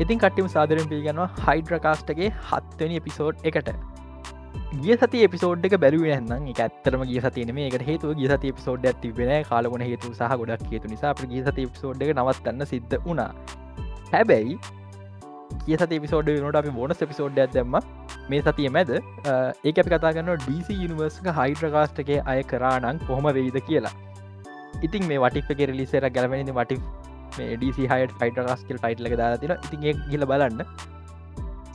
ඉතින් කට්ටිම සාදරෙන් පිළිගන්නවා හයිඩ්‍රකාස්ටගේ හත්වනි එපිසෝඩ් එකට. ගිය සති එපිසෝඩ් එක බැරුව න්න එක ඇත්තරම ගිය සතින මේ එක හේතු ගිය සති පිසෝඩ් ඇතිබෙන කාලගුණ හේතු සහ ගොඩක් හේතු නිසා අප ගිය සති පිසෝඩ් එක නවත්තන්න සිද්ධ වුණා. හැබැයි කිය සති පිසෝඩ් නට අපි බොනස් පිසෝඩ් ඇදම්ම මේ සතිය මැද ඒ අපි කතාගන්න ඩීසි යනිවර්ස්ක හයිඩ්‍රකාස්ටගේ අය කරානං කොහොම වෙයිද කියලා. ඉතින් මේ වටික් රිලිසර ගැලවෙනි වටි ඩසි හයට ෆයිටරස්කල් ෆයිට් ලක දාලා තින ඉතින් ගිල බලන්න.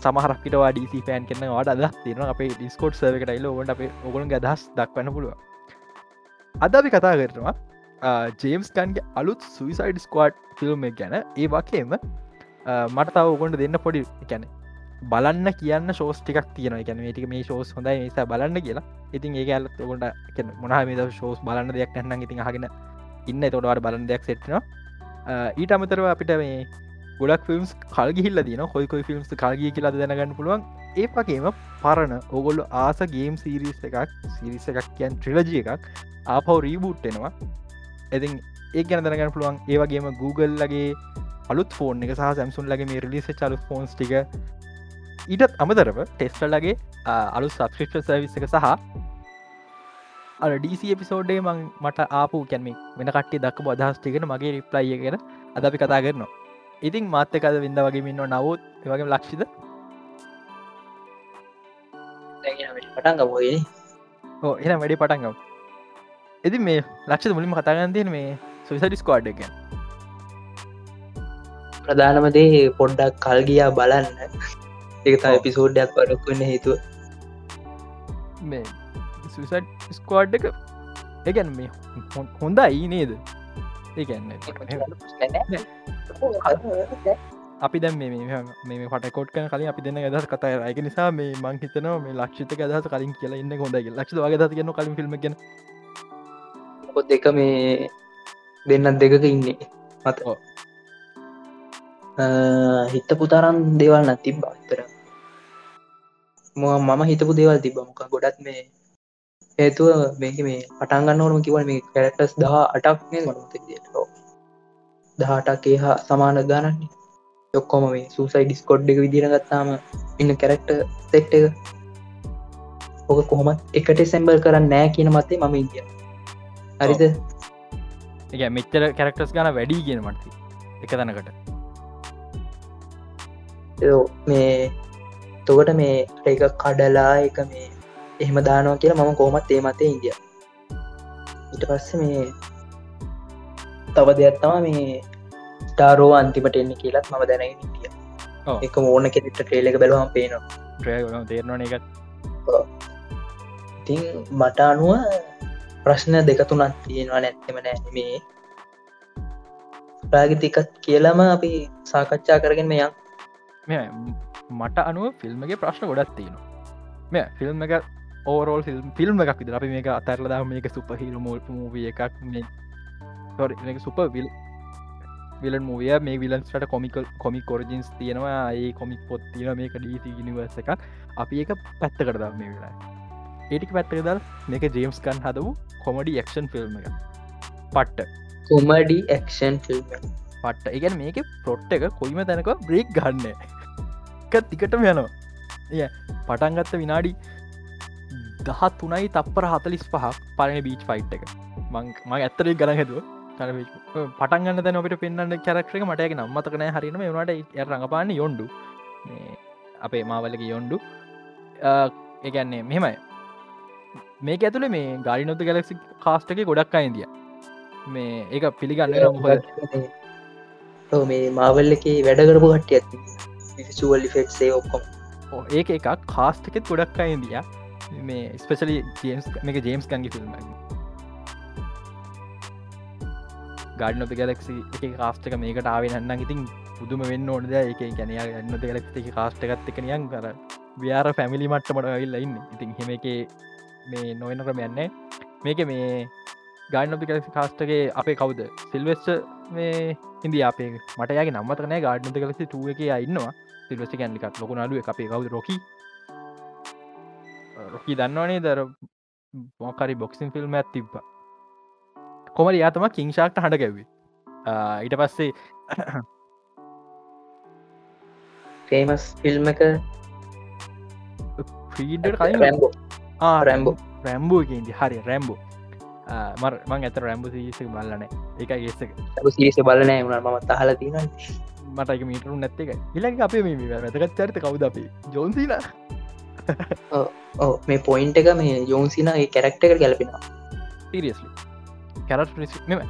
සමහරක්කිටවා ඩසි පෑන් කරන වාට අද තින අපේ ඩිස්කෝට් සර්කටයිල ඕට අප ඔගුන් ගදහස් දක්වන්න පුළුව අද අපි කතා කරනවා ජේම්ස් කන්ගේ අලුත් සුවිසයිඩ් ස්කවාඩ් ෆිල්ම් ගැන. ඒ වගේම මට තව ඔකොන්ට දෙන්න පොඩි එකැන බලන්න කියන්න ශෝස් ටිකක් තියෙන එක මේටික මේ ශෝස් හොඳයි නිසා බලන්න කියලා. ඉතින් ඒ ඇල්ලත් ඔකොට මොනා මේ ශෝස් බලන්න දෙයක් නැන්න ඉතින් හගෙන ඉන්න. තොටවට බලන්න දෙයක් සෙට්නවා ඊට අමතරව අපිට මේ ගොඩක් ෆිල්ම්ස් කල්ගිහිල්ල දින හොයිකොයි ෆිල්ම්ස් කල්ගිය කියලා දැනගන්න පුළුවන්. ඒ වගේම පරණ ඔගොල්ලු ආස ගේම් සිරිස් එකක් සිරිස එකක් කියන් ට්‍රිලජිය එකක් ආපව් රීබූට්ටෙනවා ඉතින් ඒ ගැන දැනගන්න පුළුවන්. ඒවගේම Google ලගේ අලුත් ෆෝන් එක සහ සැම්සුන් ලගේ මේ රිලිස චලු ෆෝන්ස් ටික. ඊටත් අමතරව ටෙස්ටල් ලගේ අලු සබස්ක්‍රප්ෂ සර්විස් එක සහ ඩීසි එපිසෝඩ්ඩේ මං මට ආපු කැන්ම වෙන කට්ටේ දක්ක අදහස් ටිගෙන මගේ රිප්ලයිය කියෙන අද අපි කතා කරනවා. ඉතින් මාත්‍යකද විඳ වගේ මින්න නවත් වගේ ලක්ෂිද? පටන් ගබෝයි ඕ එන වැඩි පටන්ගම් එති මේ ලක්ෂ මුලින්ම කතාගන්තියෙන මේ සුවිසඩිස් කෝඩ් එක ප්‍රධානමදේ පොඩ්ඩක් කල් ගියා බලන්න. එක තා එපිසෝඩ්ඩයක් පඩක්වන්න හේතුව. මේ සුසට් ස්කෝඩ් එක එකැන් මේ හොඳයි නේද? ඒගැන්න අපි දැම් මේ පටකොට් කන කලින් අපි දෙන්න අදස් කතා අයක නිසා මේ මං හිතනවා මේ ලක්ෂිතක අදහස කලින් කියලා ඉන්න හොඳයි ලක්ෂ වගේ ගන්න කලින් ෆිල්ම් ගෙන. පොත් දෙක මේ දෙන්නත් දෙකක ඉන්නේ. මත. හිත පුතරන් දේවල් නැතිබ අතර මම හිතපු දේවල් තිබ මොක ගොඩත් මේ හේතුව මේක මේ පටන්ගන්න ඕනම කිවල් මේ කැරක්ටස් දහ අටක් මේ ගොනතට දහටක් හා සමාන ගානන්නේ යොක්කොම මේ සූසයි ඩිස්කොඩ් එක විදිර ගත්තාම ඉන්න කැරක්ට සෙට් එක ඕක කොහොමත් එකට සැම්බල් කරන්න නෑ කියන මතේ මම ඉදිය හරිද? එක මෙච්චර කැරක්ටස් ගන වැඩි කියන මටති එක තැනකට. මේ තොකට මේ එක කඩලා එක මේ එහෙම දානවා කියලා මම කෝමත් ඒ මතේ ඉදිය ඉට පස්ස මේ තව දෙයක් තම මේ ටාරෝ අන්තිමට එන්න කියලත් මම දැන ඉටිය එක ඕන කෙනෙට ට්‍රේලක බැලවම් පේනවා. තේරන එක ඉතින් මට අනුව ප්‍රශ්න දෙක තුනත් තියෙනවා නැත්තෙම නෑ. මේ ප්‍රාගතිකත් කියලම අපි සාකච්ඡා කරගෙන මෙයක් මට අනුව ෆිල්ම්ගේ ප්‍රශ්න ගොඩත් තියෙනවා. මෙ ෆිල්ම් එක ඕරෝල් ෆිල්ම් එකක් විදර අපි මේක අතරලදා මේක සුපහිර මෝල් මූවිය එකක් මේ සුප විල් විලන් මූවිය මේ විලන්ස්ට කොමිකල් කොමි කොරජින්ස් තියෙනවා ඒ කොමික් පොත් තියෙන මේක ඩීසි නිවර්ස එකක් අපි ඒක පැත්ත කරදා මේ වෙලා ඒටික පැත්තකදල් මේක ජේම්ස් කන් හදවු කොමඩි ක්ෂන් ෆිල්ම් එක. පට්ට. කොමඩි ක්ෂන් ෆිල්ම් පට්ට. ඉගැන මේක පොට්ට එක කොයිම තැනක බ්‍රේක් ගන්න. එක තිකටම යනවා. එය පටන්ගත්ත විනාඩි දහත් තුනයි තප්පර හතලිස් පහක් පලන බීච් ෆයිට් එක. මං ඇත්තරේ ගන හැදුව. පටන්ගන්න තැන ඔට පෙන්න්න කැරක්ෂක මටයක නම්මතකන හරිනම වනට රඟපාන්න යොන්ඩු අපේ මාවලක යොන්ඩු ඒගැන්නේ මෙහෙමයි. මේක ඇතුළේ මේ ගාඩි නොත ගැලක්සි කාස්ටක ගොඩක් අයින්දිය මේ ඒක පිළිගන්න මේ මාවල් එක වැඩකරපු හට්ටිය ඇති සුවල් ෆෙක්සේ ඔක්කොම. ඒක එකක්. කාස්ටකෙත් ගොඩක් අයින්දිය මේ ස්පෙශලි ජේම්ස් මේක ජේම්ස් කන්ගේ ෆිල්ම් ගඩ නොත ගැලක්සි එක කාස්ටක මේකට ආවෙනන්න ඉතින් පුදුම වෙන්න ඕනද එක ගැනය ගන්න ගැලක්ති එක කාස්ටකත් එක නියන් කර ව්‍යාර පැමිලි මට්ටමට ඇවිල්ල ඉන්න. ඉතින් හෙම එක මේ නොවෙන ක්‍රමයන්නේ මේක මේ ගාඩනොපි කලසි කාස්ටගේ අපේ කවුද? සිල්වෙස්ට මේ හිදි අපේ මටයගේ නම්මතනෑ ගාඩනත කලසි ටුව එක ඉන්නවා. සිල්වස්ට කැන්ලිකත් ලොකු නඩුව අපේ කවුද? රොකි රොකි දන්නවනේ දර මොකරි බොක්සින් ෆිල්ම් ඇත් තිබ්බ. කොමර යාතම කිංශාක්ට හඬ ගැව්වේ. ඊට පස්සේ ෆේමස් ෆිල්ම් එක? ්‍රීඩ කලින් රැම්බෝ රැම්බෝ. රැම්බෝ කියන්ති හරි රැම්බෝ මං ඇත රැම්බෝ සිස බල්ලන එක. ගෙස්සක සිරිස බලනෑ වුණ මත් අහල තින මටක මීටරු නැත්තක ඉලක අපේ මේ වැතකත් චරිත කවුද අපේ? ජොන්සිල මේ පොයින්ට එක මේ යෝන්සින ඒ කැරක්ටක ගැලපෙනවා. සිරියස්ලි කැරට මෙම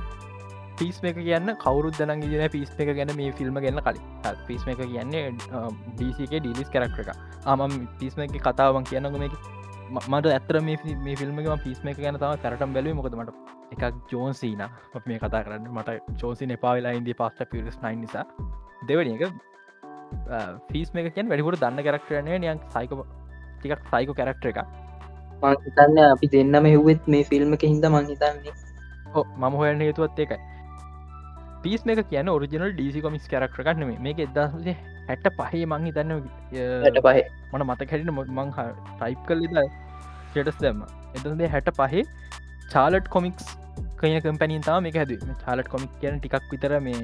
පිස් මේක කියන්න කවරුත් දන ගෙන පිස් එක ගැන මේ ෆිල්ම් ගන්න කලින්. පිස් එක කියන්නේ ඩීසික ඩිලිස් කරක්ට එක ආම පිස්ම එක කතාවන් කියන්නග මේක. මට ඇතර මේ මේ ෆිල්ම්ම පිස්ම එක ගැන තම කරටම් බැලි මොකදමට එකක් ජෝන්සීන මේ කතා කරන්න. මට චෝසි එපාවෙලා ඉන්දී පස්ට පිරිස් නයි නිසා. දෙවනි එක ෆිස් මේක කියෙන් වැඩිපුර දන්න කරක්ටරනේ නියන් සයිකෝ ටිකක් සයිකෝ කරක්ටර එක මංහිතන්න අපි දෙන්නම හෙව්වෙත් මේ ෆිල්ම් එක හිද මංහිතන්නේ හෝ මම හොයන්න හේතුවත් එකයි පිස් මේක කියන ඔරිජනල් ඩීසි කොමික්ස් කරක්ටර ගන්නම මේක එදසේ හැට පහේ මං හිතන්න ට පහ මන මත හැටින මං ටයිප් කල්ලිද ටස් දැම්ම. එතදේ හැට පහේ චාලට් කොමික්ස් කය කම්පැනින් තම මේ හැද චාලට් කොමික් කියන ටිකක් විතර මේ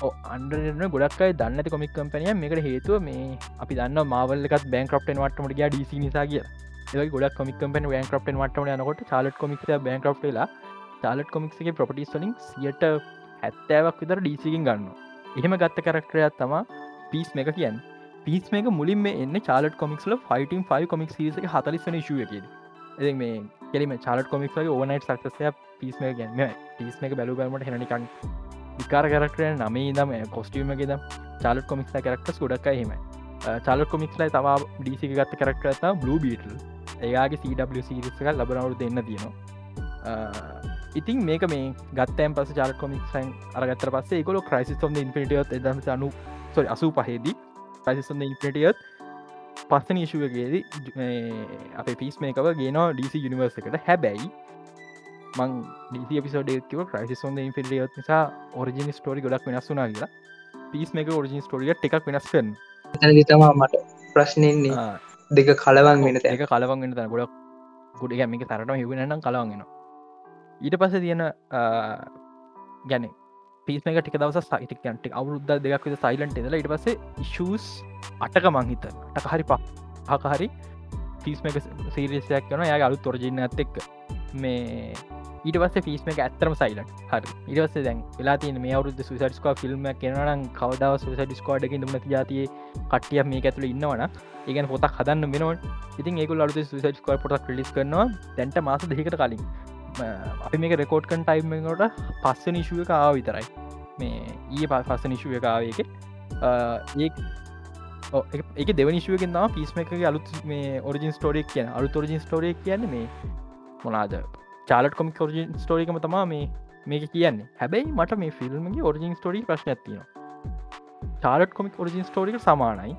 අන්ඩරන ගොඩක්යි දන්න කොමික් කම්පනිය මේකට හේතුව මේ අපි දන්න මාවල්ලකත් බෑන්ක්‍රප්ටන් වටමට ගිය ඩීසි නිසා කිය ඒ ගොඩක් කොමික් කම්පන බෑන්ක්‍රප්ටන් වටම යනකොට චාලට කොමික් බෑන්ක්‍රප්ටලා චාලට කොමික්ගේ ප්‍රපටිස් වලින් සියට හැත්තෑවක් විතර ඩීසිකින් ගන්න එහෙම ගත්ත කරක්ටරයක් තම පිස් මේක කියන්න පිස් මේක මුලින් මේ එන්න චාලට කොමික්ල ෆයිටන් 5 කොමික් සිරිසක හතලිස්වන ශුව කිය එ මේ කෙරීම චාලට කොමික්ගේ ඕනයිට සක්සය පිස් මේ ගැන්න පිස් මේක බැලු බැලමට හෙනනිකන් විකාර කරක්ටය නමේ දම කොස්ටියමගේද චාලට කොමික්ස් කරක්ටස් ගොඩක් හෙම චාල කොමික්ස්ලයි තවා ඩීසි ගත්ත කරක්ටතා බ්ලූ බීටල් ඒයාගේ CW සිරිසක ලබනවරු දෙන්න තියෙනවා. ඉතින් මේක මේ ගත්තයන් පස චාල කොමික්සන් අරගත්ත පස්සේ ගොල ක්‍රයිසිස්ොම ඉන්පිටියොත් එදම අනු සොරි අසූ පහේදී ක්‍රයිසිස්ොම ඉන්පිටියොත් පස්සන ඉශුවගේදී අප පිස් මේකව ගෙනවා ඩීසි යුනිවර්ස එකට. හැබැයි මං ඩීසි පිසෝඩේව ක්‍රයිසි සොන්ද ඉන්ෆිලියොත් නිසා ඔරිජිනි ස්ටෝරි ගොඩක් වෙනස් වුනා කියලා. පිස් මේක ඔරිජින් ස්ටෝරිය එකක් වෙනස් කන්න තමා මට ප්‍රශ්නයන්නේ දෙක කලවන් වෙන ඒක කලවන් වෙන තැන. ගොඩක් ගොඩ මේක තරට හිවෙනනම් කලවන්ගෙන ඊට පස තියෙන ගැන පිස්මක ටික දවස සයිටකන්ට අවුරුද්ද දෙයක් විත සයිලන්ට ෙදල ඉට පසේ ඉශස් අටක මංහිත ටක හරි පහ හකහරි පිස්මක සීරිසයක් කන යා අලු තොරජින්න ඇත් එක්ක. මේ ඊට පස්ස ෆිස්ම එක ඇත්තරම සයිලට හරි. ඉටවස්ස දැන් වෙලා තින මේ අවුද සුසඩස්කෝ ෆිල්ම් කෙනනම් කවදාව සුසඩ ස්කෝඩ් එක දුම ජාතිය කටිය මේ ඇතුළ ඉන්නවන ඒගන් පොතක් හදන්න මෙනවට ඉතින් ඒක ලු සුසඩ ස්කෝ පොටක් ලිස් කරනවා. දැන්ට මාස දෙකට කලින්. අපි මේක රෙකෝඩ්කන් ටයිම්මට පස්ස නිශුව එක ආව විතරයි. මේ ඊය පස්ස නිශුව එකාවක ඒ ඒක දෙවනිශුවගෙන් ම පිස්ම එක අලුත් මේ ඔරිජින් ස්ටෝරික් කියන අලු තොරජින් ස්ටෝරික් කියන්න මේ මොනාද චාලට කොමික් ෝරජින් ස්ටෝරිකම තමා මේ මේක කියන්නේ. හැබැයි මට මේ ෆිල්ම්ගේ ඔරිජින් ස්ටෝරි ප්‍රශ්න ඇතින චාලට කොමික් ඔරිජින් ස්ටෝරික සමානයි.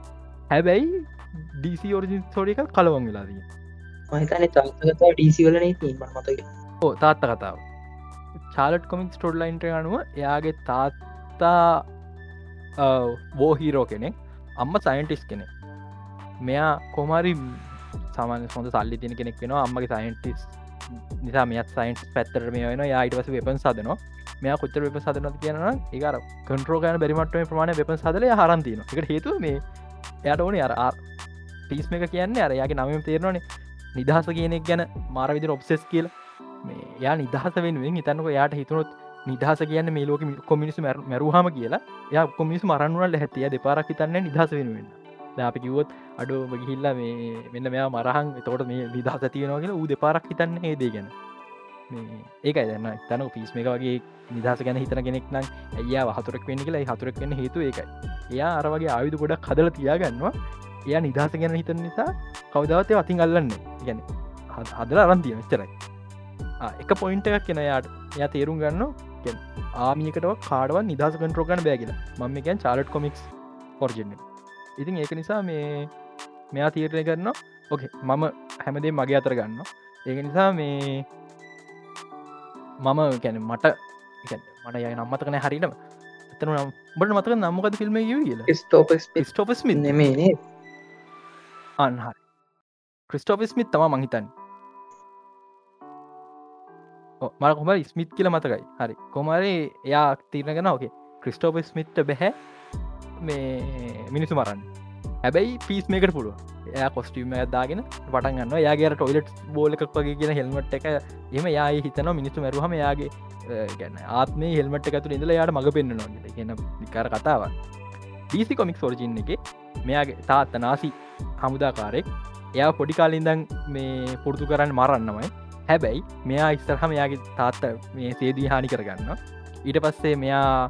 හැබැයි ඩීසි ඔරිජින් ස්ටෝරික කලවන් වෙලාදී මහිතන තාකතා ඩීසි වලන තිීම මතක ඕ තාත්ත කතාව. චාලට් කොමික් ස්ටෝඩ්ලයින්ට අනුව එයාගේ තාත්තා වෝහිරෝ කෙනෙක් අම්ම සයින්ටිස් කෙනෙ මෙයා කොමරි සාමාන හොඳ සල්ලි තින කෙනෙක් වෙනවා අම්මගේ සයින්ටිස් නිසා මෙත් සයින්ස් පැත්තර මේ වෙන යායිටවස වෙපන් සදනවා මෙයා කොච්චර වෙප සදනත් කියන ඒකර කන්ට්‍රෝගන බැරිමටම ප්‍රමාණ වෙප සදල හරන්තින එක හේතු මේ එයට ඕන අර පිස් එක කියන්නේ අර යාගේ නම තේරවානේ නිදහස කියනෙක් ගැන මාරවිදි ඔබ්සෙස් කියල. මේ යා නිදහස වෙනුවෙන් හිතන්නක යාට හිතුනොත් නිදහස කියන්න මේ ලෝක කොමිනිස් මැරුහම කියලා. ය කොමිස් මරන්නුවල හැතිය දෙපාරක් හිතන්න නිදහස වෙනුවෙන් අපි කිවොත් අඩු ගිහිල්ලා මේ මෙන්න මෙයා මරහන් තෝට මේ විදහස තියනවා කියලා ඌ දෙපාරක් හිතන්න ඒදේ ගැන. ඒකයි දන්න තන පිස් මේක වගේ නිදහස ගැන හිතන කෙනෙක් නම් ඇයා හතුරක් වෙන්න කියලා? හතුරක් වෙන්න හේතු ඒකයි. එයා අරවගේ ආයුදු ගොඩක් හදල තියාගන්නවා. එයා නිදහස ගැන හිතන නිසා කවදාවතය අතින් අල්ලන්න ගැන හදල අරන්තිය මෙච්චරයි එක පොයින්ට එකක් කෙන යාට එය තේරුම් ගන්න ආමියකටව කාඩව නිදහස කන්ට්‍රෝගන් බෑගල මම එකන් චාලට් කොමික්ස් පොර්ජෙන්න්න ඉතින් ඒක නිසා මේ මෙයා තීරණය කරන්න ඕකේ මම හැමදේ මගේ අතර ගන්න ඒක නිසා මේ මම ගැන මට මට යයි නම්මතකන හරිටම එතන නම් බට මතක නම්මකද ෆිල්ම් කියලා? ස්ටෝපස් නෙමේ අන්හරි ක්‍රිස්ටෝපස් මිත් තම මහිතන් මර කොම ස්මිත් කියල මතකයි. හරි. කොමරි එයා තීරණගෙන ඕකේ ක්‍රිස්ටෝපස් මිත්ට බැහැ මේ මිනිසු මරන්න. හැබැයි පිස් මේකට පුළුව එයා කොස්ටියම ඇදාගෙන පටන් ගන්න යාගේ ටොයිලට් බෝල එකක් වගේ කියෙන හෙල්මට් එක. එම යායි හිතන මිනිස්සු මැරුහම යාගේ ගැන ආත්ම හෙල්මට එකතු ඉඳල යාට මඟ පෙන්න්න නො කියන විකාර කතාව ඩීසි කොමික් ෝර්ජින් එක මෙයාගේ තාත්ත නාසි හමුදාකාරෙක් එයා පොඩි කාලින්දන් මේ පුරදු කරන්න මරන්නමයි. හැබැයි මෙයා ඉස්සරහම යාගේ තාත්ත මේ සේදී හානි කරගන්න ඊට පස්සේ මෙයා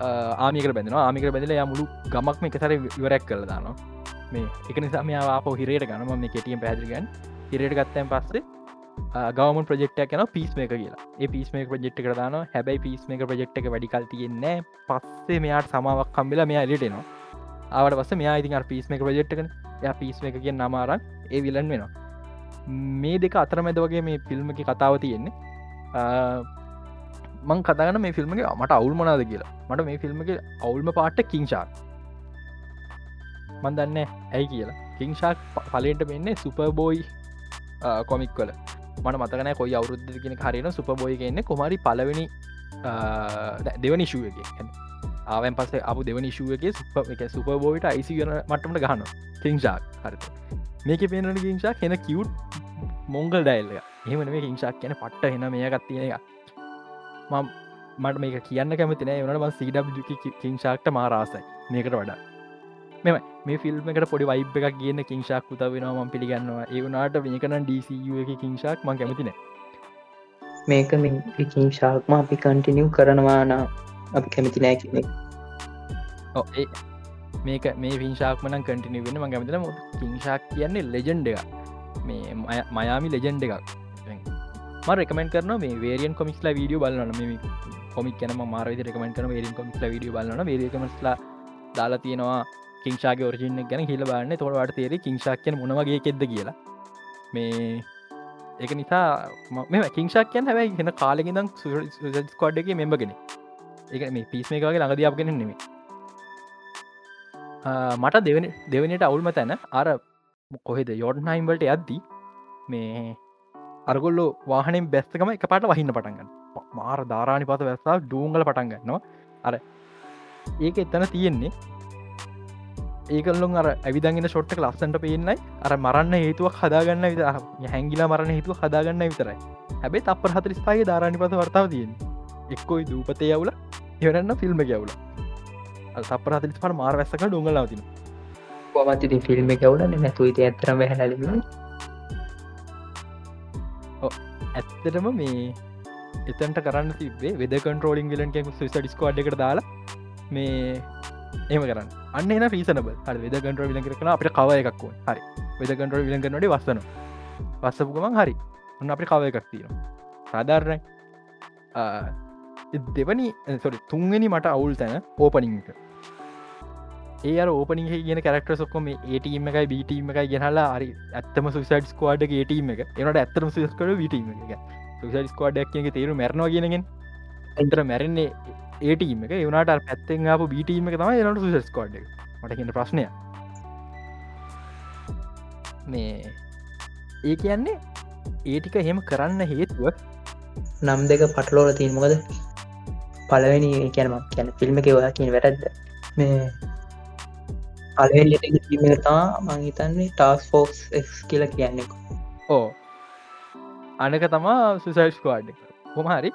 ආමික බැඳන ආමික බැඳල යා මුළු ගමක්ම එකසර විවරැක් කළ දාන මේ එක නිසා මෙයාප හිරයට ගනම මේ කෙටියම් පැදිගන් හිරයට ගත්තයන් පස්සේ ගවම ප්‍රෙක්ට යන පිස් මේක කියලා. ඒ පිස් මේක ප්‍රජෙක්් කරදාන හැබැයි පිස් මේක ප්‍රජෙක්් එක වැඩිකල් තියෙන්නේ පස්සේ මෙයාට සමාවක් කම්බිල මෙයා එලිටනවා ආවට පස්ස මෙයා ඉතින් පිස් මේක ප්‍රජෙක්්ක ය පිස් මේක කිය නමාරක් ඒ විලන් වෙනවා. මේ දෙක අතරමැද වගේ මේ ෆිල්ම්ම කතාව තියෙන්නේ. මං කතාගන මේ ෆිල්ම්ගේ මට අවුල් මනාද කියලා. මට මේ ෆිල්ම්ගේ අවුල්ම පාට්ට කිංශාක් මන් දන්න ඇයි කියලා. කිංශාක් පලට වෙන්නේ සුපබෝයි කොමික් වල. මට මතකන කොයි අවුරුද්ධ කෙන හරින සුපබෝයි කියන්න කොමරි පලවෙනි දෙවනි ශුවගේ ආවන් පසේ අප දෙවනි ශුවගේ සුප එක සුපබෝයිට අයිසි ගන මටමට ගහන කිංශාක් හරත මේක පේනට කිංශාක් හෙන කිව් මොංගල් ඩයිල්ල එහෙමන මේ හිංශාක් කියන පට්ට හෙන මේකත් තියෙන එක මම මට මේක කියන්න කැමතින වනට ම සීඩ කිංශාක්ට මාරාසයි මේකට වඩා. මෙම මේ ෆිල්ම් එකට පොඩි වයිබ් එකක් කියන්න කිංශාක් උත වෙනවා ම පිළිගන්නවා. ඒවනාට මේකන ඩීසිය එක කිංශාක් ම කැමතින මේක කිංශාක්ම අපි කන්ටිනියව් කරනවාන අප කැමති නෑ කියන ඒ මේක මේ විංශාක්මන කටිනිය වෙන ම කැමතින කිංශාක් කියන්නේ ලෙජන්ඩ එක මේ මයාමි ලෙජන්ඩ එකක් ම රෙකමෙන් කරන මේ වේරියන් කොමික්ලා වීඩියෝ බලන්න මේ කොමික් කන මාර රකමෙන් කරන වේරියන් කොමික්ලා වීඩියෝ බලන්න වේරකමස්ලා දාලා තියෙනවා කිංෂාගේ ඔරජින ගැන හිල බන්න තොරවට තේරේ කිංශාක්යන මොනවගේ කෙද කියලා. මේ ඒක නිසා මෙ කිංශාක්යන් හැබයි හෙන කාලෙකිදම් ස්කොඩ්ඩගේ මෙම්බගෙන එක මේ පිස් මේ වගේ ළඟදයාපගෙන නෙමේ මට දෙවන දෙවනට අවුල්ම තැන අර කොහෙද? යෝඩ්නයිම්බලට යද්දී මේ අරගොල්ලෝ වාහනෙන් බැස්සකම එක පාට වහින්න පටන්ගන්න මාර ධාරාණි පස වැස්සා ඩූංගල පටන්ගන්නවා අර ඒක එත්තන තියෙන්නේ. ඒකල්ලොන් අර ඇවිදගෙන ෂොට්ට ලස්සන්ට පේන්නයි. අර මරන්න හේතුවක් හදාගන්න විත හැංගිලා මරණ හේතුව හදාගන්න විතරයි. හැබේ තපර හතරිස් පගේ ධාරණි පස වර්තාව තියෙන් එක්කොයි දූපතය යවුල එවරන්න ෆිල්ම් යවුල. සපර හතරිස් පට මාර වැස්සක ඩුංගලාතින කොමති ෆිල්ම් එකවුල නැතු ඇතරම හැලි ඇත්තටම මේ එතන්ට කරන්න තිබේ වෙද කන්ටරෝලින් විලන්ක සුස ඩිස්කෝඩ් එකට දාලා මේ එම කරන්න. අන්න එන රීසනබ හට වෙද කන්ට්‍ර විලන් කරන අපට කව එකක්ව හරි. වෙද කන්ට්‍ර විලන් කරනට වස්සන වස්සපුගමන් හරි. ඔන්න අපි කව එකක් තියෙන සාධාරණ දෙවනි සොරි තුන්වෙනි මට අවුල් තැන ඕපනිංක ඒ ඕපනිහ කියන කරක්ට සොක්කොම ඒටීම එකයි බීටීම එකයි ගෙනලා අරි ඇත්තම සුසයිඩ් ස්කවාඩ් ඒටීම එක. එනට ඇත්තම සස්කඩ විටීම එක සුසයිඩ් ස්කවාඩ්ක් කිය තේරු මැරනවා කියනගෙන් එතර මැරෙන්නේ ඒටීම එක. එවනට පැත්තෙන් අප බීටීම එක තමයි එනට සුසස් කෝඩ් මට කියන ප්‍රශ්නය මේ ඒ කියන්නේ ඒටික එහෙම කරන්න හේතුව නම් දෙක පටලෝල තිීන් මොකද? පලවෙනි කියනම කියන ෆිල්ම් එක ඔයා කියන වැරද්ද. මේ පලවෙ තා මංහිතන්නේ ටස් ෆෝක්ස් කියලා කියන්නේ. ඕ අනක තමා සුසයිස් කවාඩ් හොමහරි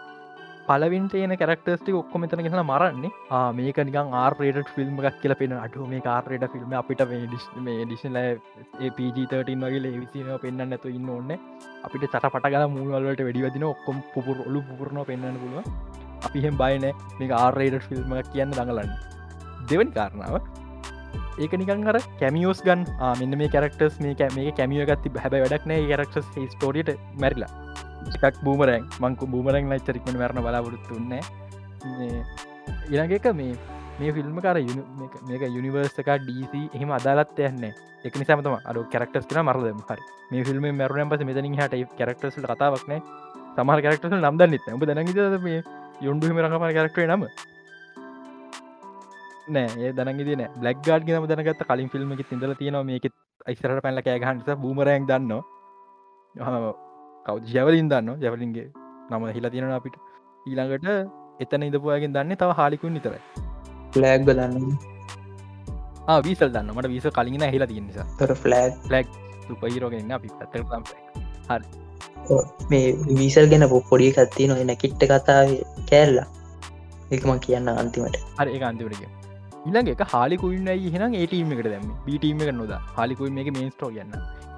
පලවින්ට එන කරක්ටස්ටි ඔක්කොම තන ගෙන මරන්නේ. මේක නිකන් ආර්පරේට ෆිල්ම් එකක් කියල පෙන අටු මේ කාර්රයට ෆිල්ම් අපිට මේ ඩිස්ල පජ13 වගේ ලේවිසිනව පෙන්න්න නැතු ඉන්න ඕන්න අපිට චට පටගල මුල්වලට වැඩිවදින ඔක්කොම් පුපුර ඔලු පුරණ පෙන්න්න පුළුව අපි හෙම බයින මේ ආර්රේට ෆිල්ම් කියන්න දඟලන්න. දෙවනි කාරණාව. ඒක නිකන් අර කැමියෝස් ගන් මෙන්න මේ කරක්ටස් මේ මේ කැමිය ගත්ති හැබ වැඩක් නෑ. කරක්ටස් ස්ටෝරියට මැරිලා. එකක් බූමරැන් මංකු බූමරැන් ලච්චරික්මට මරණ බලාපොරොත්තුන්න ඉළඟක මේ මේ ෆිල්ම් කර මේක යුනිවර්සක ඩීසි එහෙම අදාලත් යන්න එක නිසාමතම අඩ කරක්ටස් කන මරදම හරි. මේ ෆිල්ම් මැරුවම් පස මෙතනින් හට කරක්ටසල් කතාවක්න සමහර කරක්ටස නම්ද නිත ඹ දැනග මේ යොන්ඩුහම රඟපන කරක්ටේ නම. නෑ ඒ දනග න. බ්ලක් ගාඩ් නම දැනගත් කලින් ෆිල්ම් එක තිඳල තියෙනවා මේක යිස්රට පැල්ල කෑගහන්ස බූමරයක් දන්න කව් ජැවලින් දන්න ජැවලින්ගේ නම හිලා තියෙන අපිට. ඊළඟට එතන ඉදපුයගෙන් දන්න තව හාලිකුන් නිතරයි ලෑග් බලන්න. වීසල් දන්න මට වීස කලින් හිලා තිය නිසා. තොර ෆලෑග් ලක් සුපහිරෝගෙන්න්න අපි පත්තර මේ වීසල් ගැන පොඩි කත්ති නො නැකිට්ට කතාව කෑල්ලා. එකම කියන්න අන්තිමට. හරි ඒ අන්තිවරක ඉළඟ එක හාලිකුන්න හෙන ඒටීම එකට දැම බීටීම එක නොද. හලිකුයි මේ මේස්ටෝ ගන්න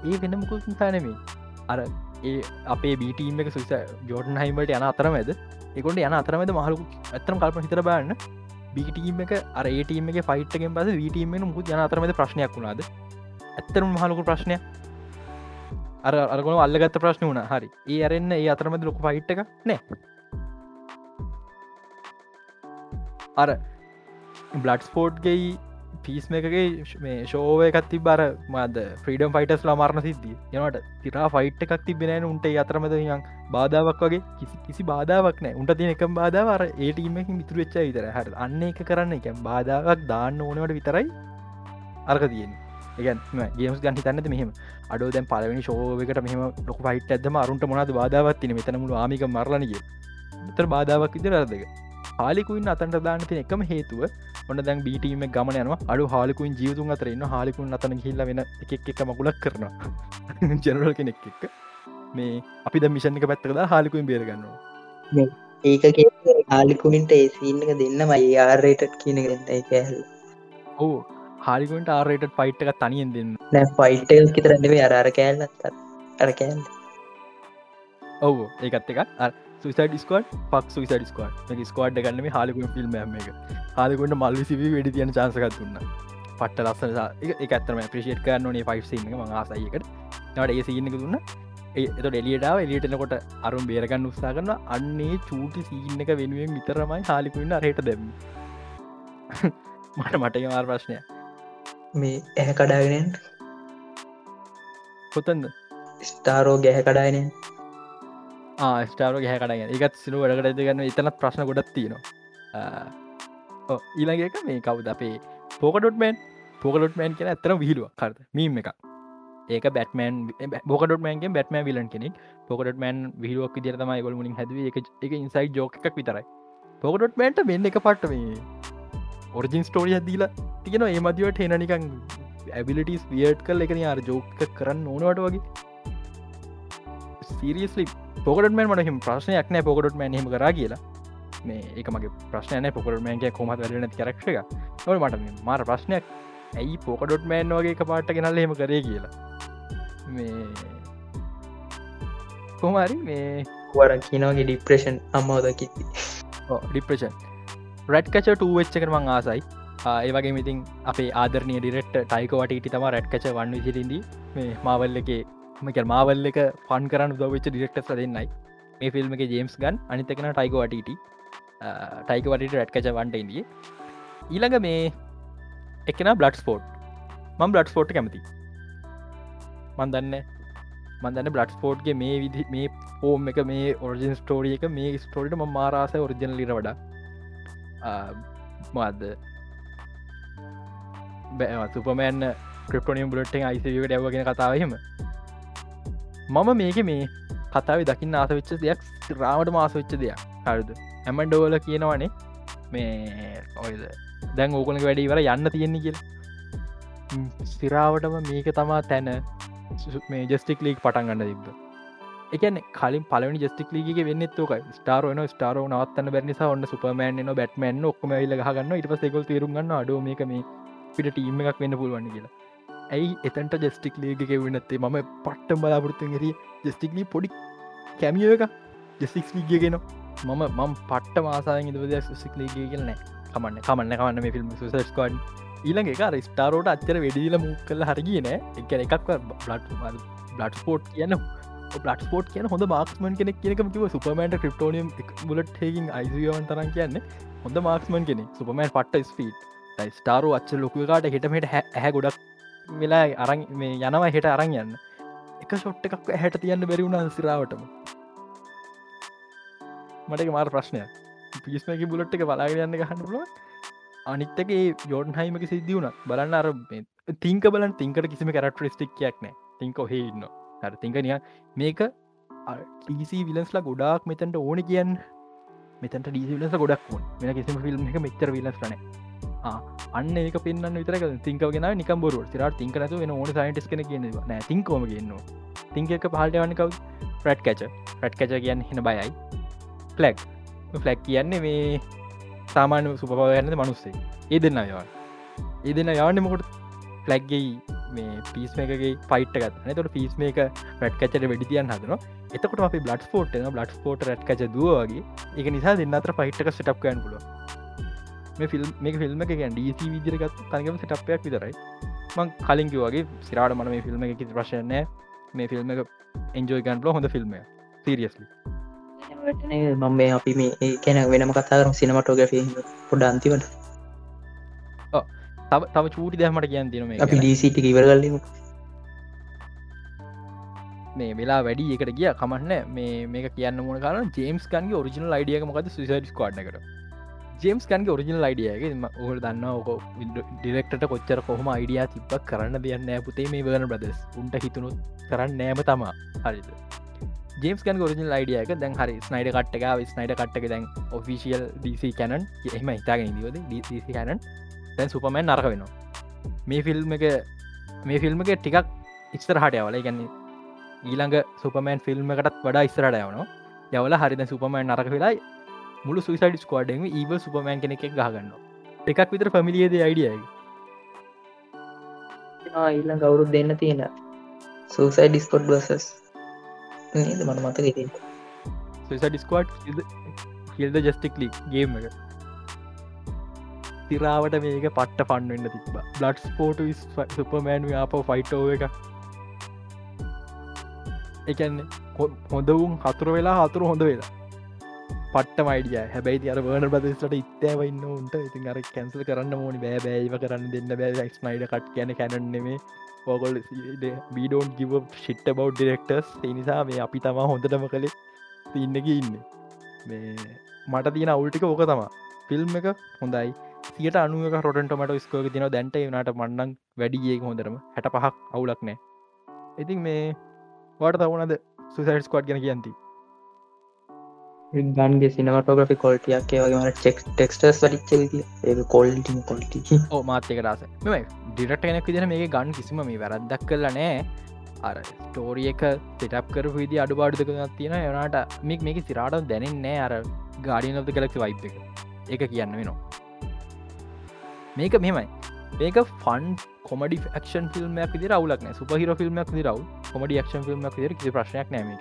ඒ වෙන මුකුත් සානමේ අර ඒ අපේ බීටීම එක සුස ජෝටන් හයිමට යන අතරම ඇද එකොට යන අතරමද මහලකු ඇතරම් කල්ප හිතර බාන්න බිටීම එක අරඒටීම එක ෆයිට්ගෙන් පස වීටීම මුකුත් යන අතරමද ප්‍රශ්නයක් වුණාද? ඇත්තරම මහලකු ප්‍රශ්නය අර අරගොන අල්ලගත්ත ප්‍රශ්න වුණ. හරි. ඒ අරන්න ඒ අතරමද ලොක ෆයිට් එක නෑ. අර බ්ලඩ් ස්පෝට්ගෙයි පිස්ම එකගේ මේ ශෝව එකත් ති බර මද ෆ්‍රීඩම් ෆයිටස් ලා මරණ සිද්ධිය. යනට තිරා ෆයිට් එකක් තිබෙන උන්ට අතරමද යන් බාධාවක් වගේ. කිසි කිසි බාධාවක් නෑ. උන්ට තින එක බාධාවර ඒටීමකින් මිතුර වෙච්ච විතර හර අන්න එක කරන්න. එක බාධාවක් දාන්න ඕනවට විතරයි අර්ක තියෙන් ඒගන් ගේමස් ගන්හි තන්නද මෙහම? අඩෝ දැන් පලවෙනි ශෝවකට මෙහම ලොක ෆයිට් ඇදම අරුන්ට මොනද බාධාවත් තින මෙතනමුළු ආමික මරලනගේ තර බාධාවක් විදිර අරදක හාලිකුයින් අතන්ට දාන්න තින එකම හේතුව ඔන්න දැන් බීටීම ගමන යනවා. අඩු හාලිකුන් ජීවතුන් අතරන්න හාලිකුන් අතන හිල්ල වෙන එකක් එක මකුලක් කරනවා. ජනරල් කෙනෙක් එක්ක. මේ අපි ද මිෂණ එක පැත්තකද හාලිකුයින් බේරගන්නවා ඒක හාලිකුමින්ට ඒ සීන්නක දෙන්න මයි ආරයටත් කියන ගන්න කෑහල් ඕ හාලිකුන්ට ආරයට පයිට් එක තනියෙන් දෙන්න. නෑ ෆයිටල් කිතරන්නෙේ අරාර කෑල්ලත් අර කෑල්ල. ඔවු. ඒකත් එකක් සුසයිඩ ස්කෝඩ් පක් සුයිසයිඩ ස්කෝඩ් ස්කෝඩ් ගන්නම හලිකුම ෆිල්ම් එක හලිකුට මල් සිවි වැඩි තියන චාසකත් දුන්න. පට්ට ලස්සන එක ඇත්තම ප්‍රේෂේට් කරන්න නේ පයිසින්න ම ආසයකට නට ඒ සින්නක දුන්න. එත ඩෙලියටාව එලියටනකොට අරුම් බේරගන්න උත්සා කරන්න අන්නේ චූටි සීන්න එක වෙනුවෙන් විතරමයි හාලිකුන්න රයට දෙම මට මට මාර් ප්‍රශ්නය මේ ඇහ කඩාගෙනෙන් කොතන්ද? ස්ටාරෝ ගැහ කඩායනෙන් ස්ටාර ගැහ කඩග එකත් සිරු වැඩකට ගන්න එතනත් ප්‍රශ්න ගොඩත් තියෙනවා. ඊළඟක මේ කවුද? අපේ පෝකඩොට්මන් පෝකලොට්මන් කියෙන ඇතර විහිලුව කරද මීම එක ඒක බැටමන් බෝකඩොටමන්ගේ බැටම විලන් කෙනෙක්. පොකටමන් විහිලුවක් විදිර තමයි ගොල් මුලින් හැදව. එක එක ඉන්සයි ජෝක එකක් විතරයි. පොකටොට්මන්ට වෙන්න එක පට්ට මේ ඔරිජින් ස්ටෝරිය දීලා තියෙන ඒ මදිවට හෙන නිකං ඇබිලිටස් වියට් කල් එකන අර ජෝක කරන්න ඕනවට වගේ. සිරියස්ලි පොකටමන් මට ප්‍රශ්නයක් නෑ පොකටමන් හෙම කර කියලා. මේ ඒක මගේ ප්‍රශ්නය පොකටමන්ගේ කොමත් වැලන කරක්ෂ එක. නො මට මාර ප්‍රශ්නයක් ඇයි පෝකඩොට්මෑන් වගේ එක පාට ගෙනල්ල හෙම කරේ කියලා. මේ කොමරි මේ වර කියනගේ ඩිප්‍රේෂන් අම්මෝදකිති ඩිප්‍රේෂන් රැඩ්කච ටුවච්ච කරමං ආසයි. ඒවගේ මිතින් අපේ ආදරනය ඩිරෙක්ට ටයිකවට ඉටි තම රැඩ්කච වන්න විසිරින්දී මේ මාවල්ල එක මකල් මාවල්ල එක පන් කරන්න දවෙච්ච ඩිරෙක්ට දෙන්නයි. මේ ෆිල්ම් එක ජේම්ස් ගන් අනිතකන ටයිකෝටට ටයික වටට රැට්කච වන්ට ඉදිය ඊළඟ මේ එකන බ්ලඩ් ස්පෝට් මම් බ්ලඩ් ස්පෝට් කැමති මන්දන්න මන්දන්න බ්ලඩ් ස්පෝට්ගේ මේ විදි මේ පෝම් එක මේ ඔරිජින් ස්ටෝරිය එක මේ ස්ටෝරිට ම මාරාස ඔරිජන ලිර වඩා. මාද සුපමෑන් ක්‍රප්ටනියම් බලට්ෙන් අයිසකට ඇවගෙන කතාවහෙම මම මේක මේ කතාව දකින්න ආස වෙච්ච දෙයක් රාමට මාස වෙච්ච දෙයක්. හරිද? ඇමන් ඩෝල කියනවනේ මේ ඔයද? දැන් ඕකන වැඩි වර යන්න තියෙන්නේ කියල. ස්තිරාවටම මේක තමා තැන මේ ජස්ටික් ලීක් පටන් ගන්න තිබ එකන කලින් පලනි ජස්ටික් ලීගේ වෙන්න ෝක ස්ටාරන ස්ටාරෝ නවත්තන්න බැනිසා ඔන්න සුපමෑන් න බැටමන් ඔක්ම ල ගන්න ඉට පසෙකල් තේරුගන්න අඩු මේක මේ පිට ටීම එකක් වෙන්න පුළුවන් කියලා. ඇයි එතන්ට ජස්ටික් ලේග වෙනත්තේ ම පට්ටම් බලාපොරත්තු ෙරි ජස්ටික්ලි පොඩි කැමිය එක ජෙසික්ස් විගගෙන මම මම් පට්ට මාසායෙන් ඉදවද සික්ලේගේ කියලනෑ කමන්න කමන්න කමන්න මේ ෆිල්ම් සස්කොන් ඊළඟ එක ස්ටාරෝට අච්චර වෙඩිල මු කල හරගිය නෑ. එක එකක් බ්ලට් බ්ලට් ස්පෝට් කියන බ්ලට් ස්පෝට් කියන හොඳ මාක්ස්මන් කෙනෙක් කියනක කිව සුපමන්ට ක්‍රප්ටෝනියම් බුලට් හකින් අයිසියවන් තරන් කියන්න හොඳ මාක්ස්මන් කෙනෙ සුපමන් පට්ට ස්පීට් ස්ටාරෝ අච්ච ලොකකාට හෙටමට හැ ගොඩක් වෙලා අරන් මේ යනවා හෙට අරන් යන්න. එක ෂොට් එකක් හැට තියන්න බැරිවුණ සිරාවටම? මටක මාර ප්‍රශ්නය පිස්මක බුලට් එක බලාගෙන යන්න ගහන්නපුුව අනිත්තක යෝඩන් හයිමක සිද්ධ වුණ. බලන්න අර තිංක බලන් තිංකට කිසිම කරක්ටරිස්ටික්යක් නෑ තිංක ඔහේ ඉන්න හර තිංකනිය මේක ටීසි විලස්ලා ගොඩාක් මෙතැන්ට ඕන කියන්න. මෙතැට ඩීසි විලස ගොඩක් වුන් මෙ කිසිම ෆිල්ම් එක මෙච්චර විලස් රන අන්න ඒක පෙන්න්න විතරක තිංකගෙන නිකම් බොරු සිරට තිංක නතු වෙන ඕන සයින්ටස් කන කියන නෑ තිංකෝම කියන්නවා තිංක එක පහල්ට වන්නකව ප්‍රට් කැච ප්‍රට් කැච කියන්න හෙන බයයි. ෆලක් ෆලක් කියන්නේ මේ සාමාන්‍ය සුපපවයන්නද මනුස්සේ ඒ දෙන්න යවා ඒ දෙන්න යවන්න මොකොට ෆලක්ගේ මේ පිස් මේකගේ පයිට ගත් තොට පිස් මේක රට් කචට වැඩිතියන් හදන එතකට අපි බ්ලඩ් ස්පෝට් බ්ලඩ් ස්පෝට රට් කච දුවගේ එක නිසා දෙන්නතර පයිට්ක සිටප්කයන් පුල මේ ෆිල්ම් මේ ෆිල්ම් එක ගැන් ඩීසි විදිරගත් තනිගම සිටප්පයක් විතරයි. මං කලින්කි වගේ සිරාට මන මේ ෆිල්ම් එක කිසි ප්‍රශයනය මේ ෆිල්ම් එක එන්ජෝයි ගන්ල හොඳ ෆිල්ම් සිරියස්ලි මම මේ අපි මේ කැන වෙනම කතාරම් සිනමටෝග්‍රෆී පොඩ අන්තිවට තව තව චූටි දැමට කියන් තින අපි ඩීසිට ඉවරගල්ලීම මේ වෙලා වැඩි එකට ගිය කමන්න මේ මේක කියන්න මුණ කාරන ජේම්ස් කන්ගේ ඔරිජිනල් අයිඩියක මොකද සුසයිඩ් කඩ්නකට ජේම්ස් කන්ගේ ඔරිජිනල් අයිඩියගේ ඔහල් දන්න ඕක ඩිරෙක්ට කොච්චර කොහොම අයිඩිය තිබ්බක් කරන්න දෙයන්න පුතේ මේ වන බදස් උන්ට හිතුනුත් කරන්න නෑම තමා. හරිද? ජේම්ස් කන් ගොරිජල් අයිඩියක දැන් හරි ස්නයිඩ කට්ටක ස්නයිඩ කට්ටක දැන් ඔෆිසිියල් DC කැනන් එහම හිතාගෙන දිවද DC කැනන් දැන් සුපමෑන් නරක වෙනවා. මේ ෆිල්ම් එක මේ ෆිල්ම් එක ටිකක් ඉස්තර හට යවල ගැන්නේ ඊළඟ සුපමෑන් ෆිල්ම් එකටත් වඩා ඉස්තරට යවනවා. යවල හරිද සුපමෑන් නරක වෙලායි මුළු සුයිසයිඩ් ස්කෝඩෙන් ඒව සුපමෑන් කෙනෙක් ගහගන්න එකක් විතර පමිලියේද අයිඩියයි ඊල්ල ගවුරුත් දෙන්න තියෙන සූසයි ඩිස්කොඩ් වසස් නේද? මට මත ගෙති Suicide Squad kill the Justice League game එක. තිරාවට මේක පට්ට පන්වෙන්න තිබ බ්ලඩ් ස්පෝට සුපමෑන් ආප ෆයිටෝ එක. එකන්නේ හොඳවුන් හතුර වෙලා හතුර හොඳ වෙලා පට්ට මයිඩිය හැබැයි අර වන බදස්ට ඉත්තෑවන්න උන්ට ඉතින් අර කැන්සල් කරන්න ඕනි. බෑ බෑව කරන්න දෙන්න බෑ. ක්ස්නයිඩ කට් කියන කැනන්නෙමේ පොගොල් බීඩෝන් ගිව ශිට්ට බව් ඩිරෙක්ටර්ස් නිසා මේ අපි තමා හොඳටම කළේ තින්නක ඉන්න මේ මට තියෙන අවුල්ටික ඕක තමා. ෆිල්ම් එක හොඳයි. සියට අනුවක රොටන්ට මට ස්කෝක තින දැන්ට වනට මන්නන් වැඩියේ හොඳරම හැට පහක් අවුලක් නෑ. ඉතින් මේ වට තවනද සුසයිට් ස්කොට් ගැන කියන්ති. ගන්ගේ සිනමටෝග්‍රි කොල්ටියක් වගේ චෙක් ටෙක්ස්ටර්ස් වලිච්ච ඒ කොල්ටි කොල්ටි ඕ මාත්‍යක රස මෙම ඩිරට එනක් විදින මේ ගන් කිසිම මේ වැරද්දක් කරල නෑ අර ස්ටෝරිය එක සිටප් කර විදි අඩු බාඩුදක තියෙන යනට මේක් මේක සිරාට දැනෙන්නේ අර ගාඩියනද කලෙක්ි වයිප් එක. එක කියන්න වෙනවා. මේක මෙමයි මේක ෆන් කොමඩි ක්ෂන් ෆිල්ම්මයක් විදි රවලක්න සුපහිර ෆිල්ම්මක් දිරව කොමඩි ක්ෂන් ෆිල්ම්මක් දිර කිසි ප්‍රශ්නයක් නෑම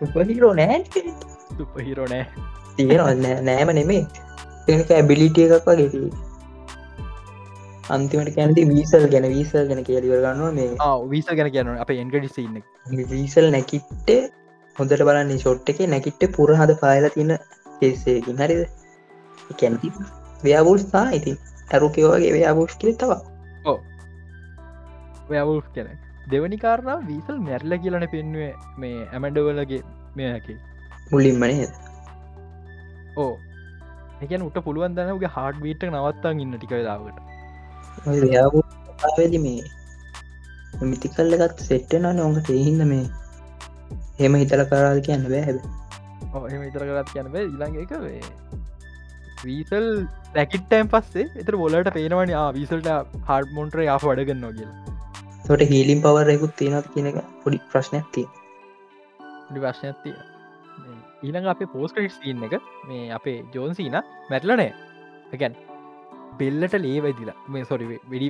හිරෝ නෑ සුපහිරෝ නෑ. තියෙන නෑම නෙමේ එනක ඇබිලිටිය එකක් වගේ අන්තිමට කැනති වීසල් ගැන වීසල් ගැන කියලිවර ගන්නවා මේ. වීස ගැන කියන්න අප එන්ගඩිසින්න වීසල් නැකිට්ට හොඳට බලන්නේ ෂොට් එක නැකිට්ට පුර හද පායල තියන්න කෙස්සේකින් හරිද? කැනති ව්‍යවුල්ස්ථා ඉතින්. ඇරුකවගේ ව්‍යවුෂ් කිය තවා. ඕ ව්‍යවුල් කෙන දෙවනි කාරණා වීසල් මැරල කියලන පෙන්ුවේ මේ ඇමඩවලගේ මේකි මුල්ලින්මනේ ඕ එකන උට පුළුවන් දනගේ හාඩ වීට නවත්තන් ඉන්න ටික වෙලාවට වේදි මේ මිති කල්ලගත් සෙට්ටන නොඟට එහින්ද මේ. හෙම හිතල කරාද කියන්න බෑහැබ එම ඉතර කරත් කියන්න බෑ. ඉළඟ එක වේ වීසල් දැකිට්ටයිම් පස්සේ එතර බොලට පේනවනි වීසල්ට හාඩ මොන්ට්‍ර යා වඩගන්නවා කියලා තොට හීලිම් පවරයකුත් තියෙනත් කියනක පොඩි ප්‍රශ්නයක් තිය ප්‍රශ්නයක් තිය ඊළඟ අපේ පෝස්කට් සින්න එක මේ අපේ ජෝන්සිීන මැටලනෑ එකැන් බෙල්ලට ලේ වැදිලා. මේ සොරි වෙඩි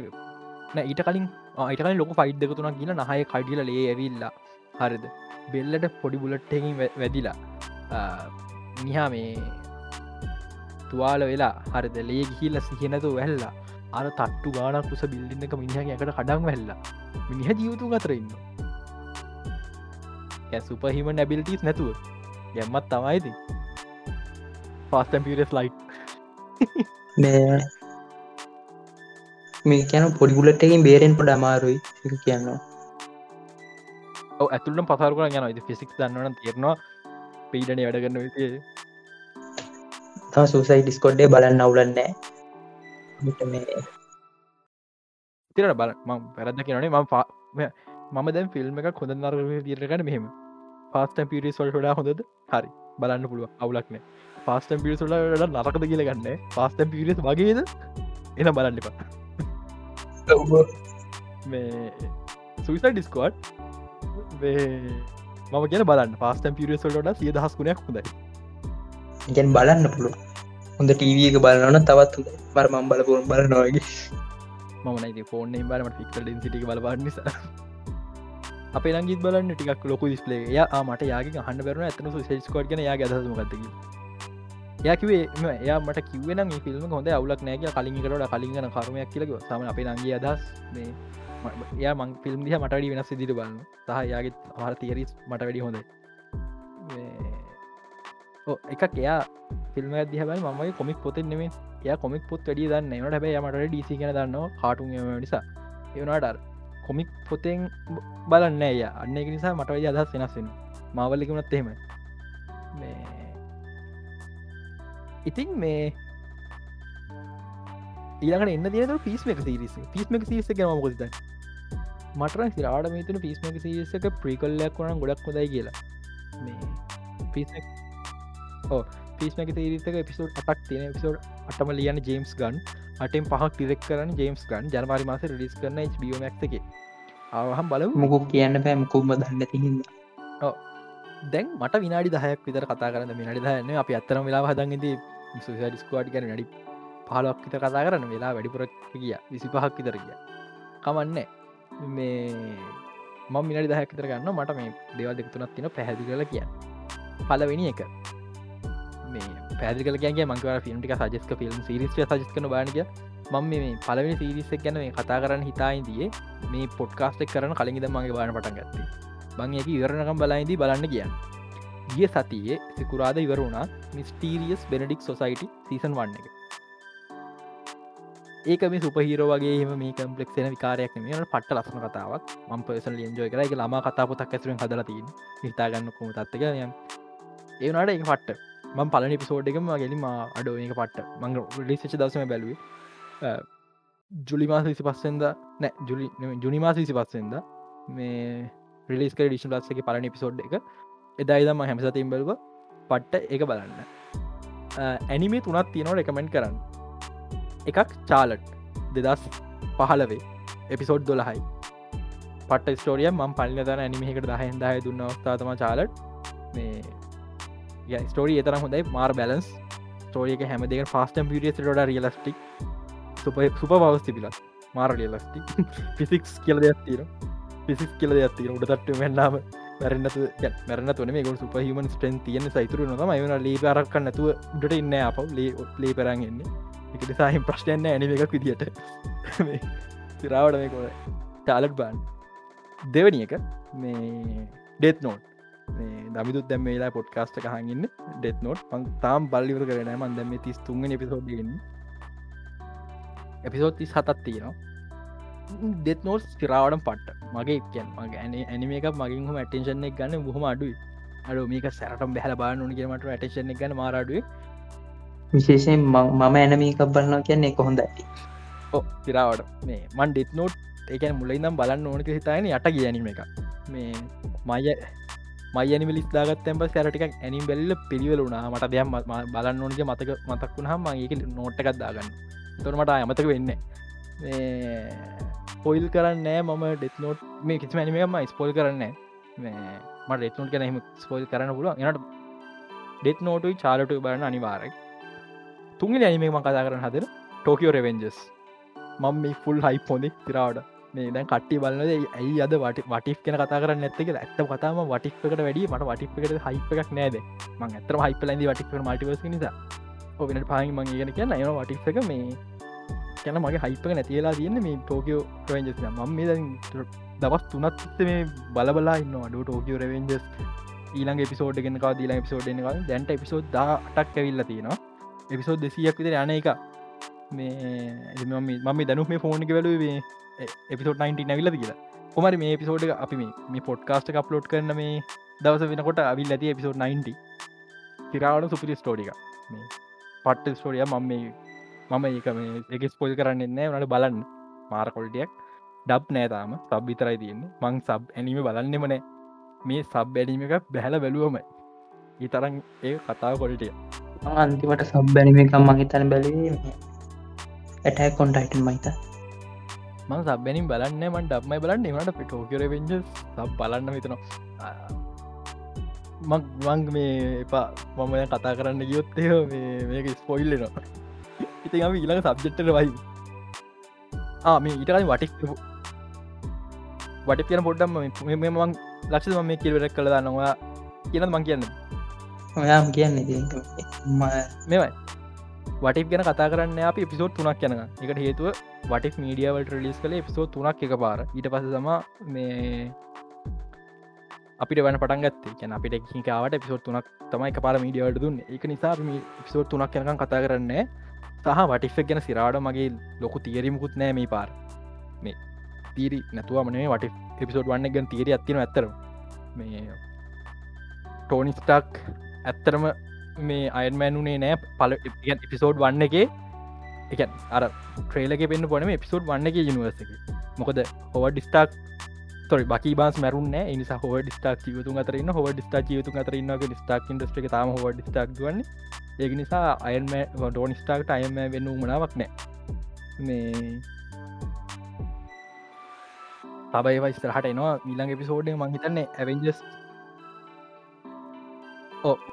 ඊට කලින් අයිට කලින් ලොක ෆයිඩ් දෙක තුනක් කියල නහය කඩිල ලේ ඇවිල්ලා. හරිද? බෙල්ලට පොඩි බුලට්ටකින් වැදිලා. නිහා මේ තුවාල වෙලා හරිද? ලේ ගිහිල්ල සිහෙනතු වැල්ලා. අර තට්ටු ගානක් කුස බිල්ලින්න එක මිනිහ එකට කඩක් වෙල්ලා මිනිහ ජීවතු අතරඉන්න සුපහිම නැබිලිටිස් නැතුව ගැම්මත් තමයිති පස්ටම්පිරස් ලයි් මේ කියන පොඩිගුලටකින් බේරෙන් පොඩ අමාරුයි. කියන්නවා ඇතුලට පසාර කර යන ෆිසික් දන්නවන තියෙනවා පීඩන වැඩගන්න විතිය සූසයි ඩිස්කොඩ්ඩේ බලන්න අවුලන්නෑ තිරට බල ම පැරද කියනේ ම පා මම දැන් ෆිල්ම් එක හොඳ නර දිරගන්න මෙහෙම. පාස්ටම් පිරිස් වල්ට හොඳද? හරි. බලන්න පුළුව අවුලක්න පාස්ටම් පිරිසුල නරකද කියලගන්න පාස්ටම් පිරිස් වගේද? එන බලන්න එපා. මේ සුවිස ඩිස්කෝට් මම කියන බලන්න. පාස්ටම් පිරියසල්ලට සිය දහස් ගුණයක් හොඳයි. ගැන් බලන්න පුළුව හොඳ ටීව එක බලන්න තවත් බර මම් බලපුරුම් බලනවාගේ මනයි ෆෝන් බලට ෆික්ට ඩෙන්සිටි බලබන්න නිසා. අප ලංගිත් බලන්න ටිකක් ලොකු ස්පලේ යා මට යාගේ හන්න බරන ඇතන සෙස්කෝට් ගෙන යා ගදමගතකි යකිවේ එයා මට කිවෙන ෆිල්ම් හොඳ අවුලක් නෑගේ කලින් කරට කලින්ගන කරමයක් කියලක සම අපේ නගේ අදස් මේ එයා මං ෆිල්ම් දිහ මට වැඩි වෙනස් දිට බලන්න සහ යාගේ ආර තියරිස් මට වැඩි හොඳ එකක් එයා ෆිල්ම් දිහබල් මගේ කොමික් පොතෙන් නෙමේ ය කොමික් පොත් වැඩි දන්න නට හැබයි මට ඩීසි කියෙන දන්නවා කාටුන් නිසා. ඒවනාට කොමික් පොතෙන් බලන්න ඇය අන්න එක නිසා මට වයි අදහස් වෙනස්සෙන මවල්ලිකුණත් එහෙම ඉතින් මේ ඊළඟට එන්න දින පිස්මක සිරිස පිස්මක සිරිස ගැම මොකද මටර සිරාට මේතන පිස්මක සිරිසක ප්‍රිකල්ලයක් වන ගොඩක් කොදයි කියලා. මේ පිස්මක් ඕ පිස්මක තේරිතක පිසෝඩ් අටක් තියෙන පිසෝඩ් අටම ලියන ජේම්ස් ගන් අටෙන් පහක් ටිරෙක් කරන ජේම්ස් ගන් ජනවාරි මාස රිස් කරන බියෝමක් එක. ආවහම් බල මොකුක් කියන්න පෑම් කුම්ම දන්න තිහිද දැන් මට විනාඩි දහයක් විතර කතා කරන්න මිනඩි දන්න අප අත්තරම වෙලා හදන්ගද සුසඩිස්කවාඩ් ගැන වැඩි පහලක් විත කතා කරන්න. වෙලා වැඩිපුර කිය විසි පහක් විතර කිය කමන්න. මේ මම මිනි දහයක් විතර ගන්න මට මේ දෙවල් දෙක්තුනත් තින පැහැදි කල කිය පලවෙනි එක මේ පැදිකල කියගේ මංකව ෆිල්ම්ටික සජස්ක ෆිල්ම් සිරිස් සජස්කන බානක මම මේ පලවෙනි සිරිස්සක් ගැන මේ කතා කරන්න හිතායින්දියේ මේ පොඩ්කාස්ටක් කරන කලින්ද මගේ බාන පටන් ගත්තේ. බං එක ඉවරණකම් බලයින්දී බලන්න කියන්න ගිය සතියේ සිකුරාද ඉවරුණා mysterious Benedict society season one එක. ඒක මේ සුපහිරෝ වගේ මේ කම්පලෙක්ෂන විකාරයක් මේට පට්ට ලස්සන කතාවක්. ම පසල් ලියන්ජෝය කර. එක ලාම කතා පොතක් ඇසුරෙන් හදලතින් හිතාගන්න කොම තත්ක යම් ඒනට එක පට්ට. මං පලනි පිසෝඩ් එකම ගෙලිම අඩෝ ඒක පට්ට. මං ලිසිච දසම බැලුවේ. ජුලිමාස විසි පස්සෙන්ද නෑ ජුලි ජුනිමාස විසි පස්සෙන්ද මේ රිලිස්ක ඩිෂන් ලස්සක පලනි පිසෝඩ් එක. එදායිදම හැමසතිම් බැලුව පට්ට එක බලන්න. ඇනිමේ තුනත් තියනෝ රෙකමෙන්ට් කරන්න. එකක් චාලට් දෙදස් පහලවේ එපිසෝඩ් දොලහයි පට ස්ටෝරිය ම පල්ල දන ඇනිමෙකට දහෙන් දාය දුන්න අවස්ථාතම චාලට් මේ ස්ටෝරිය එතර හොඳයි. මාර් බැලන්ස් ස්ටෝරියක හැම දෙක ෆස්ටම් පිරිියට රියලස්ටික් සුප සුප පවස්ති පිලස් මාර රියලස්ටික් පිසික්ස් කියල දෙයක් තීර පිසික් කියල දෙයක් තීර උඩතට මෙන්නාම මැරන්නතු මැරන තුන මේ ගොල් සුපහිමන් ස්ටන් තියන සයිතුරු නොම මයන ලී පරක් නැතුව ඩට ඉන්න අප ලේ ලේ පරන්ගන්නේ එක නිසාහිම ප්‍රශ්ටයන්න ඇනි එකක් විදිට සිරාවට මේ කොල ටාලට් බාන් දෙවනි එක. මේ ඩෙත් නෝට් දමිදුත් දැම වෙලා පොඩ්කාස්ට කහගන්න ඩෙත් නොට් පන් තාම් බල්ලිවර කරන මන් දැම තිස් තුන්ග එපිසෝඩ්ගන්න එපිසෝඩ් තිස් හතත් තියෙනවා. ඩෙත් නෝට් ස්තිරාවඩම් පට්ට. මගේ කියන් මගේ ඇන ඇනිම එකක් මගින් හම ඇටේෂන් එක ගන්න බොහම අඩුයි. අඩු මේක සැරටම් බැහල බාන න කියමට ඇටේෂන් එක ගන්න මාරඩුව විශේෂයෙන් මම ඇනමීකක් බලන්නවා කියන්නේ කොහොඳ ඇති ඕ තිරාවට මේ මන් ඩෙත් නෝට් ඒකැන මුලයිනම් බලන්න ඕනක හිතායන යට කියනීම එක මේ මය මයනි ලිස්දාගත්තැම සැරටික ඇනිම් බෙල්ල පිළිවලුනා මට දෙයක් බලන්න ඕනක මතක මතක් වුණහම ඒක නොට්ටකත් දාගන්න. තොරමට අමතක වෙන්න පොයිල් කරන්න මම ඩෙත් නෝට් මේ කිසි ඇනිමම ස්පොල් කරන්න මට ෙත්නෝට් කැනීම ස්පොල් කරන්න පුළුව එනට ඩෙත් නෝටුයි චාලටු බරන්න අනිවාරක් තුන්ග ඇනිමේ ම කතා කරන්න හදර ටෝකියෝ රෙවෙන්ජස් මම මේ ෆුල් හයි පොනෙ තිරාවට මේ දැන් කට්ටි බලන්නද ඇයි අද වට වටික් කෙන කතා කරන්න ඇත්තක ඇත්ත කතාම වටික්කට වැඩි මට වටික්කට හයිප එකක් නෑද මං ඇතර හයිපලන්දි වටික්ක මටිවස නිසා. ඔගෙනට පාහි මං ගෙන කියන්න එන වටික්ක මේ කැන මගේ හයිපක නැතිලා තියන්න මේ ටෝකෝ රවෙන්ජස් ම මේ දවස් තුනත් මේ බලබලා ඉන්න අඩු ටෝකෝ රවෙන්ජස් ඊළඟ පිසෝඩ් ගෙනක දීලා පිසෝඩ්නක දැන්ට පිසෝද් දාටක් ඇවිල්ල තියෙනවා. එපිසෝඩ් දෙසියක් විතර යන එක මේ මම දැනුක් මේ ෆෝනික වැලුවේ එපිසෝඩ් 19 නැවිල්ල කියලා. කොමරි මේ පිසෝඩ් අපි මේ පොඩ්කාස්ට අප්ලෝඩ් කරන මේ දවස වෙනකොට අවිල් ඇති එපිසෝඩ් 90 තිරාවට සුපිරි ස්ටෝඩික මේ පට්ට ස්ටෝඩිය මම මේ මම ඒක මේ එක ස්පොල් කරන්න එන්න වනට බලන්න. මාර කොල්ටියක් ඩබ් නෑතාම සබ් විතරයි තියෙන්නේ. මං සබ් ඇනීම බලන්නෙමනෑ මේ සබ් ඇනීම එක බැහල බැලුවමයි ඊතරන් ඒ කතාව කොල්ටිය අන්තිමට සබ් බැනිම එකම් මහිතන බැලීම ඇටැක් කොන්ටයිටන් මයිත මං සබැනින් බලන්න මන් ඩක්මයි බලන්න. එමට පිටෝකර වෙෙන්ජ සබ බලන්න විතනවා මං මේ එපා. මම කතා කරන්න ගියොත්තය මේක ස්පොයිල්ලනවා ඉති ම ඉළඟ සබ්ජෙට්ට වයි මේ ඊටකයි වටික් වටි කියන පොඩ්ඩම් මං ලක්ෂ ම මේ කිල්වරක් කළ දන්නවා කියන මං කියන්න? ඔයාම් කියන්නේ මෙවයි වටික් ගැන කතා කරන්න අප පිසෝට් තුනක් යන එකට හේතුව වටික් මීඩියවලට ලිස් කළ පිසෝ තුනක් එක පාර ඊට පස සම මේ අපිට වන පටන්ගත් කියන අපිට හිකාවට පිසෝට් තුනක් තමයි එක පාර මීඩියවලට දුන්න. එක නිසා පිසෝට් තුනක් යනකම් කතා කරන්න සහ වටික් ගැන සිරාඩ මගේ ලොකු තීරීමකුත් නෑ මේ පාර. මේ තීරි නැතුව මනේ වට එපිසෝඩ් වන්න ගැන තීර ඇතින ඇතර මේ ටෝනිස්ටක් ඇත්තරම මේ අයන්මෑනුනේ නෑ. පල එපිසෝඩ් වන්න එක. එක අර ට්‍රේලක පෙන්න්න පොනම එපිසෝඩ් වන්න එක යනිවර්සක මොකද හොව ඩිස්ටාක් තොරි බකි බාස් මැරුන්න නිසා හෝ ඩිස්ටාක් ජීවතු අතරන්න හෝ ඩිස්ටා ජීවතු අතරන්න ස්ටාක් ිස්ට්‍රක තම හෝ ඩිස්ටාක් වන්න ඒක නිසා අයන්ම ඩෝන් ස්ටාක්ට අයම වෙන්න මනාවක් නෑ. මේ තබයි වයිස්තරහට එනවා. මිලං එපිසෝඩ් මංහිතන්නේ ඇවෙන්ජස්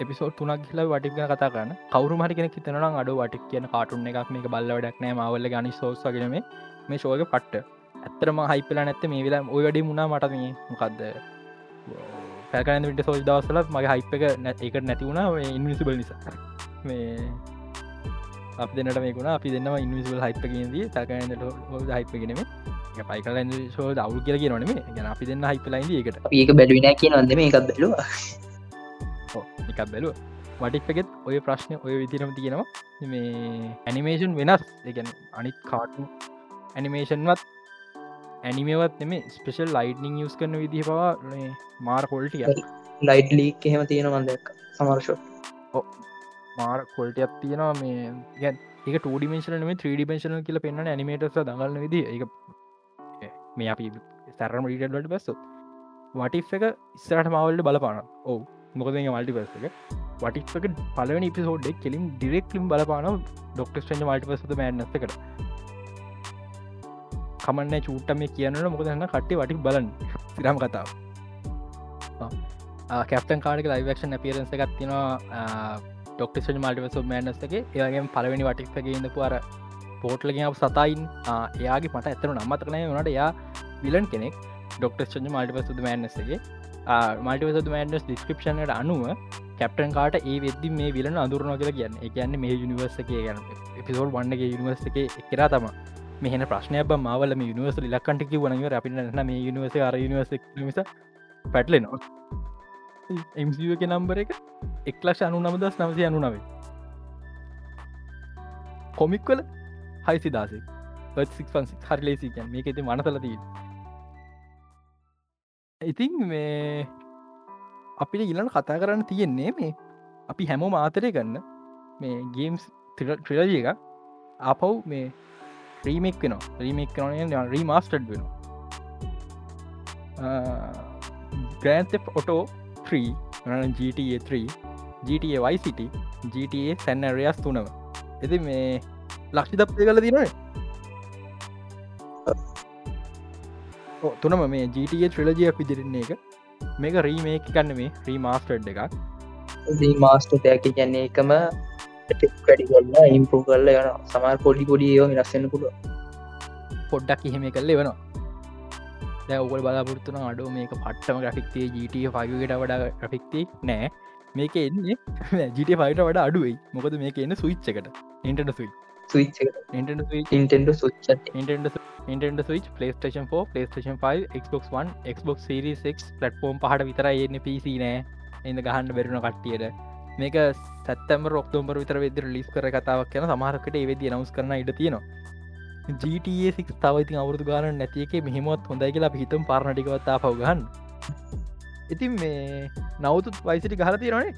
එපිසෝට තුනක් කියල වටික් ගැන කතා කරන්න. කවරු හරි කෙන හිතන අඩ වටික් කියන කාටුන් එකක් මේක බල්ල වැඩක් නෑ. මවල්ල ගනි සෝසගෙන මේ ශෝක පට්ට. ඇත්තරම හයිපල නැත්ත මේ වෙලා ඔය වැඩි මුණා මට මේ මොකක්ද පැකනට සෝල් දවසල මගේ හයිප එක නැ එකට නැතිවුණා ඉන්විසිබල් නිසා. මේ අප දෙන්නට මේකුණ අපි දෙන්නම ඉන්විසිබල් හයිප්පකින්දී තැකනට හයිපගෙනම පයිකල ශෝ දවු කියල කියනනේ ගැන අපි දෙන්න හයිපලයින්ද එකට ඒක බැඩුවනා කිය නොදම එකක් බැලවා. එකක් බැලුව වටික්පගෙත් ඔය ප්‍රශ්නය ඔය විදිරම තියෙනවා. මේ ඇනිමේෂන් වෙනස්. එකන අනිත් කාටු ඇනිමේෂන්වත් ඇනිමේවත් එම ස්පේෂල් ලයිටනිං යස් කරන විදිහ පවා මාර කොල්ටිය ලයිට් ලීක් එහෙම තියෙන මන්දක් සමර්ෂෝ මාර කොල්ටයක් තියෙනවා මේ ගැන් එක ටඩිමේශන මේ ත්‍රඩිමේශන කියල පෙන්න්න ඇනිමේටස දඟලන විදි එක මේ අපි සැරම රීටලට බැස්සොත්. වටි එක ඉස්සරට මවල්ල බලපාන ඔවු මොකද මල්ටිපස් එක? වටික්ක පලවනි පිසෝඩ්ඩක් කෙලින් ඩිරෙක්ලිම් බලපාන ඩොක්ටස්ට මල්ටිපසද මෑන්නස්ස කර කමන්න චූට්ට මේ කියන්න මොකදන්න කට්ටේ වටික් බලන්න? සිරම් කතාව. කැප්ටන් කාඩක ලයිවක්ෂන් අපිරන්ස එකත්තිනවා ඩොක්ටස් මල්ටිපස මෑන්නස්සගේ ඒගේ පලවෙනි වටික්ගේ ඉඳපු අර පෝට්ලගෙන සතයින් එයාගේ මට ඇතරු නම්මතරනය වනට එයා විලන් කෙනෙක්. ඩොක්ටස් ච මල්ටිපසුද මෑන්නස්සගේ මල්ටිවස මන්ඩස් ඩිස්ක්‍රපෂනට අනුව කැප්ටන් කාට ඒ වෙද්දි මේ විලන අදුරන කියලා කියන්න. එකන්න මේ යනිවර්ස එක ගැන. එපිසෝඩ් වන්නගේ යනිවර්ස එක එකරා තම මෙහන ප්‍රශ්නය බ මවල මේ යනිවර්ස ලක්කටක වනව අපි න මේ යනිවර්ස අර යනිවර්ස මිස පැටලෙනවා. එම්සිව එක නම්බර එක එක්ලක්ෂ අනු නමදස් නවසය අනු නවේ කොමික්වල හයිසි දාසේ ප හරි ලේසි මේක ඇති මනසලදී ඉතින් මේ අපිට ඉලන් කතා කරන්න තියෙන්නේ මේ අපි හැමෝ මාතරය ගන්න මේ ගේම්ස් ට්‍රලජ එක අපව් මේ රීමෙක් වෙන රීමෙක් කරන රීමස්ටඩ් වෙන Grand Auto 3 GTA3 GTA Vice City GTA San Andreas තුනව එති මේ ලක්ෂි දප්ය කල තිනේ තුනම මේ GTA ත්‍රලජයක් විදිරන්නේ එක. මේක රීමේක කන්න මේ රීමාස්ටඩ් එකක්. මාස්ට දෙයක් කියන්නේ එකම කරලා ඉම්පරූ කරල යන සමාර පොඩි පොඩියෝ නිරස්සන්න පුළ පොඩ්ඩක් එහෙම කල්ලේ වෙනවා ඔගල් බලාපොරත්තුන අඩෝ මේක පට්ටම ග්‍රෆික්තේ ජට ෆගකට වඩා ග්‍රෆික්ති නෑ. මේක එන්නේ ජට ෆයිට වඩ අඩුවයි. මොකද මේක එන්න සුවිච්චකට ඉන්ටට සුයි Nintendo Switch PlayStation 4 PlayStation 5 Xbox One Xbox Series 6 platform පහට විතර එන්න පිසි නෑ. එන්න ගහන්න බැරුණ කට්ටියට. මේක සත්තම රොක්තෝම්බර විතර වෙදර ලිස් කර කතාවක් යන සමහරකට ඒවෙදි නවස් කරන ඉට තියෙනවා. GTA6 තවයිති අවුරදු ගාන නැතියක මෙහෙමත් හොඳයි කියලා හිතම් පාරණටිකවත්තා පවගන්න ඉතින් මේ නවතුත් වයිසිටි ගහල තියෙනනේ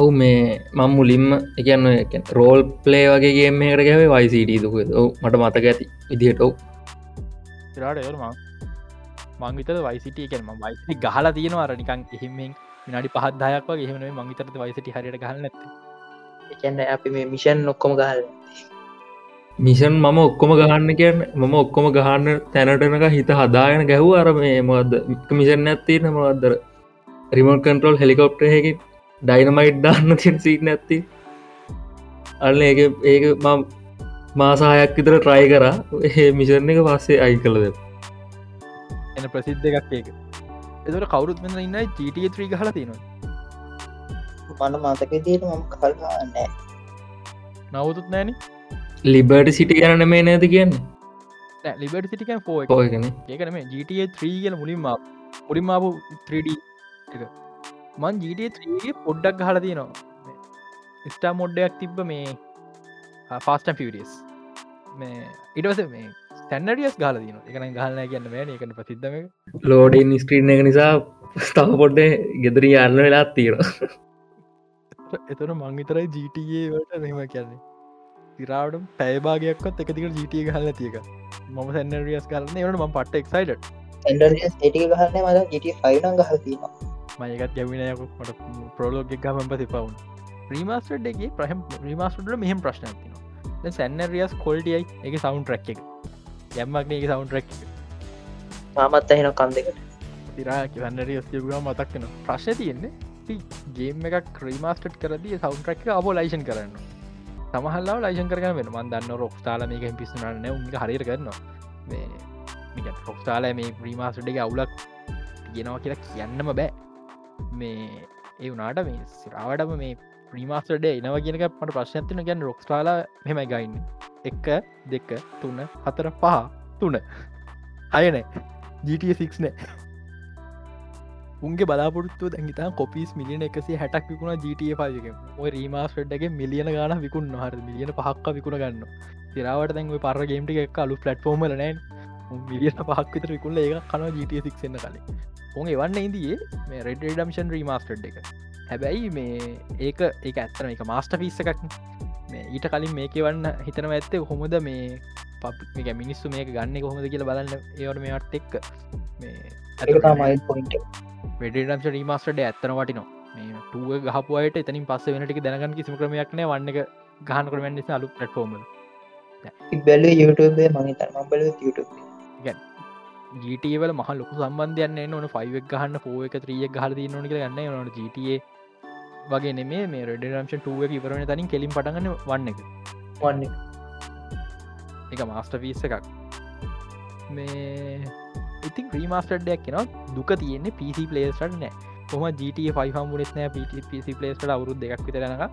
ඔවු මේ මං මුලින්ම එකන්න රෝල් පලේ වගේ මේකට ගැවේ වයිසිට දුක මට මතක ඇති ඉදිහට ඔව්. රට මංවිත වයිසිට එකම වයිසි ගහලා තියෙනවා නිකන් එහෙමෙන් විනාඩි පහත් දයක් වගේ එහෙම මංවිතරත වයිසිට හරියට ගහල නැත එකන්න අපි මේ මිෂන් නොක්කොම ගහල මිෂන් මම ඔක්කොම ගහන්න කියන්න මම ඔක්කොම ගහන්න තැනටනක හිත හදාගෙන ගැහූ අර මේ මොද මිෂන් ඇත්තිය නමදර රිමෝන් කන්ටරෝල් හෙලිකොප්ට හැකි ඩයිනමයිට් දාන්න තින් සිීන ඇත්ති අන්න ඒ ඒක මම් මාසාහයක් විතර ට්‍රයි කර. ඒ මිෂණ එක පස්සේ අයි කළද එන ප්‍රසිද්ධ එකක් ඒක. එතට කවරුත් මෙන්න ඉන්න ජීටිය ත්‍රී හල තියෙනවා මන මතක දීට මම කල්ලා නෑ නවතුත් නෑන ලිබර්ට සිටි ගැන මේ නැති කියන්න? ලිබට සිටිකන් ෆෝ පෝයගෙන ඒකනම ජීටිය ත්‍රී කියල මුලින්ම මුලින්මාපු 3D එක මන් ජීටිය පොඩ්ඩක් ගහල තියෙනවා. ස්ටා මොඩ්ඩයක් තිබ්බ මේ ෆාස්ටම් පිරිස් මේ ඉටවස මේ තැන්නඩියස් ගාල දින එකන ගහලන කියන්න මේ එකට ප්‍රසිද්ධම ලෝඩින් ස්ක්‍රීන් එක නිසා ස්ථාව පොඩ්ඩේ ගෙදරී අන්න වෙලා තීර එතන මංගිතරයි ජීටයේ වට මෙම කියන්නේ. තිරාවට පැයභාගයක්ත් එකතික ජීටිය ගහල තියක මම සැන්නරියස් කරන්න එවට ම පට්ට එක්සයිට ඒටික ගහන්න මද ජිට ෆයින ගහතිීම මයකත් ගැවිනයකුට මට ප්‍රෝලෝග ගමන් පති පවුන් ප්‍රීමස්ටගේ ප්‍රහම ප්‍රීමස්ටට මෙහම ප්‍රශ්න තින සැන්නරියස් කොල්ටියයි එක සවුන් ට්‍රක් එක. ගැම්මක්න එක සවුන් ට්‍රක් මාමත් ඇහෙන කන් දෙකට. තිරා සැන්නරියස් යගුව මතක්කන ප්‍රශ්න තියෙන්නේ ගේම් එකක් ක්‍රීමස්ට් කරදී සවුන් ට්‍රක් අපෝ ලයිෂන් කරන්න සමහල්ලා ලයිෂන් කරන වෙන මන් දන්න රොක්ස්ටාල මේක පිස්සුනන්න උන්ගේ හරිර කරනවා. මේ රොක්ස්ටාල මේ ප්‍රීමස්ට්ගේ අවුලක් තියෙනවා කියලා කියන්නම බෑ මේ ඒ වනාට මේ සිරාවටම මේ ප්‍රීමස්ටඩ එනව කියනක මට ප්‍රශ්නතින ගැන් රොක්ස්ටාල හෙමයි ගයින්න. එක දෙක තුන්න හතර පහ තුන. අයනෑ GT6 නෑ. උන්ගේ බලාපොරත්තු දැහිතා කොපිස් මිලියන එකසේ හැටක් විකුණ GTA පාජක ඔය රීමස්ටඩ්ගේ මිලියන ගාන විකුණ හර මිලියන පහක්ක විකුණ ගන්න තිරාවට දැන්ව පර ගේම්ටි එක අලු පලට්ෆෝර්මල නෑ මිලියන පහක් විතර විකුල්ල ඒ කන GT6 එන්න කලින්. ඔන් එවන්න ඉදියේ මේ රෙඩ ඩම්ෂන් රීමස්ටඩ් එක. හැබැයි මේ ඒක ඒ ඇත්තන එක මාස්ට පිස්ස එකක් මේ ඊට කලින් මේක වන්න හිතනව ඇත්තේ හොමද මේ පක් මිනිස්සු මේක ගන්න කොහොමද කියලා බලන්න ඒවට මේට පොයින්ට වෙඩම්ස රීමස්ටඩ ඇත්තන වටිනවා. මේ ටුව ගහපුයට එතනින් පස්ස වෙනටි දැනගන් කිසිම ක්‍රමයක්න වන්න එක ගහන කරමෙන් නිසා අලු පටෆෝර්ම බැල YouTube මගේ තරම බල YouTube ජීටවල මහ ලොකු සම්බන්ධයන්න ඕන ෆයිවක් ගහන්න පෝ එක ත්‍රියක් හල දී නොක ගන්න නොට ජීටේ වගේ නෙමේ මේ රෙඩරම්ෂන් ටුව ඉවරණ තනින් කෙලින් පටගන්න වන්න එක. වන්න එක. මාස්ට පිස්ස එකක්. මේ ඉතින් ප්‍රීමස්ටඩයක් කෙන දුක තියෙන්නේ පිසි පලේස්ට නෑ. කොම GT ෆයිහම්බුනෙත් නෑ පිසි පලේස්ට අවුරු දෙක් විතරනක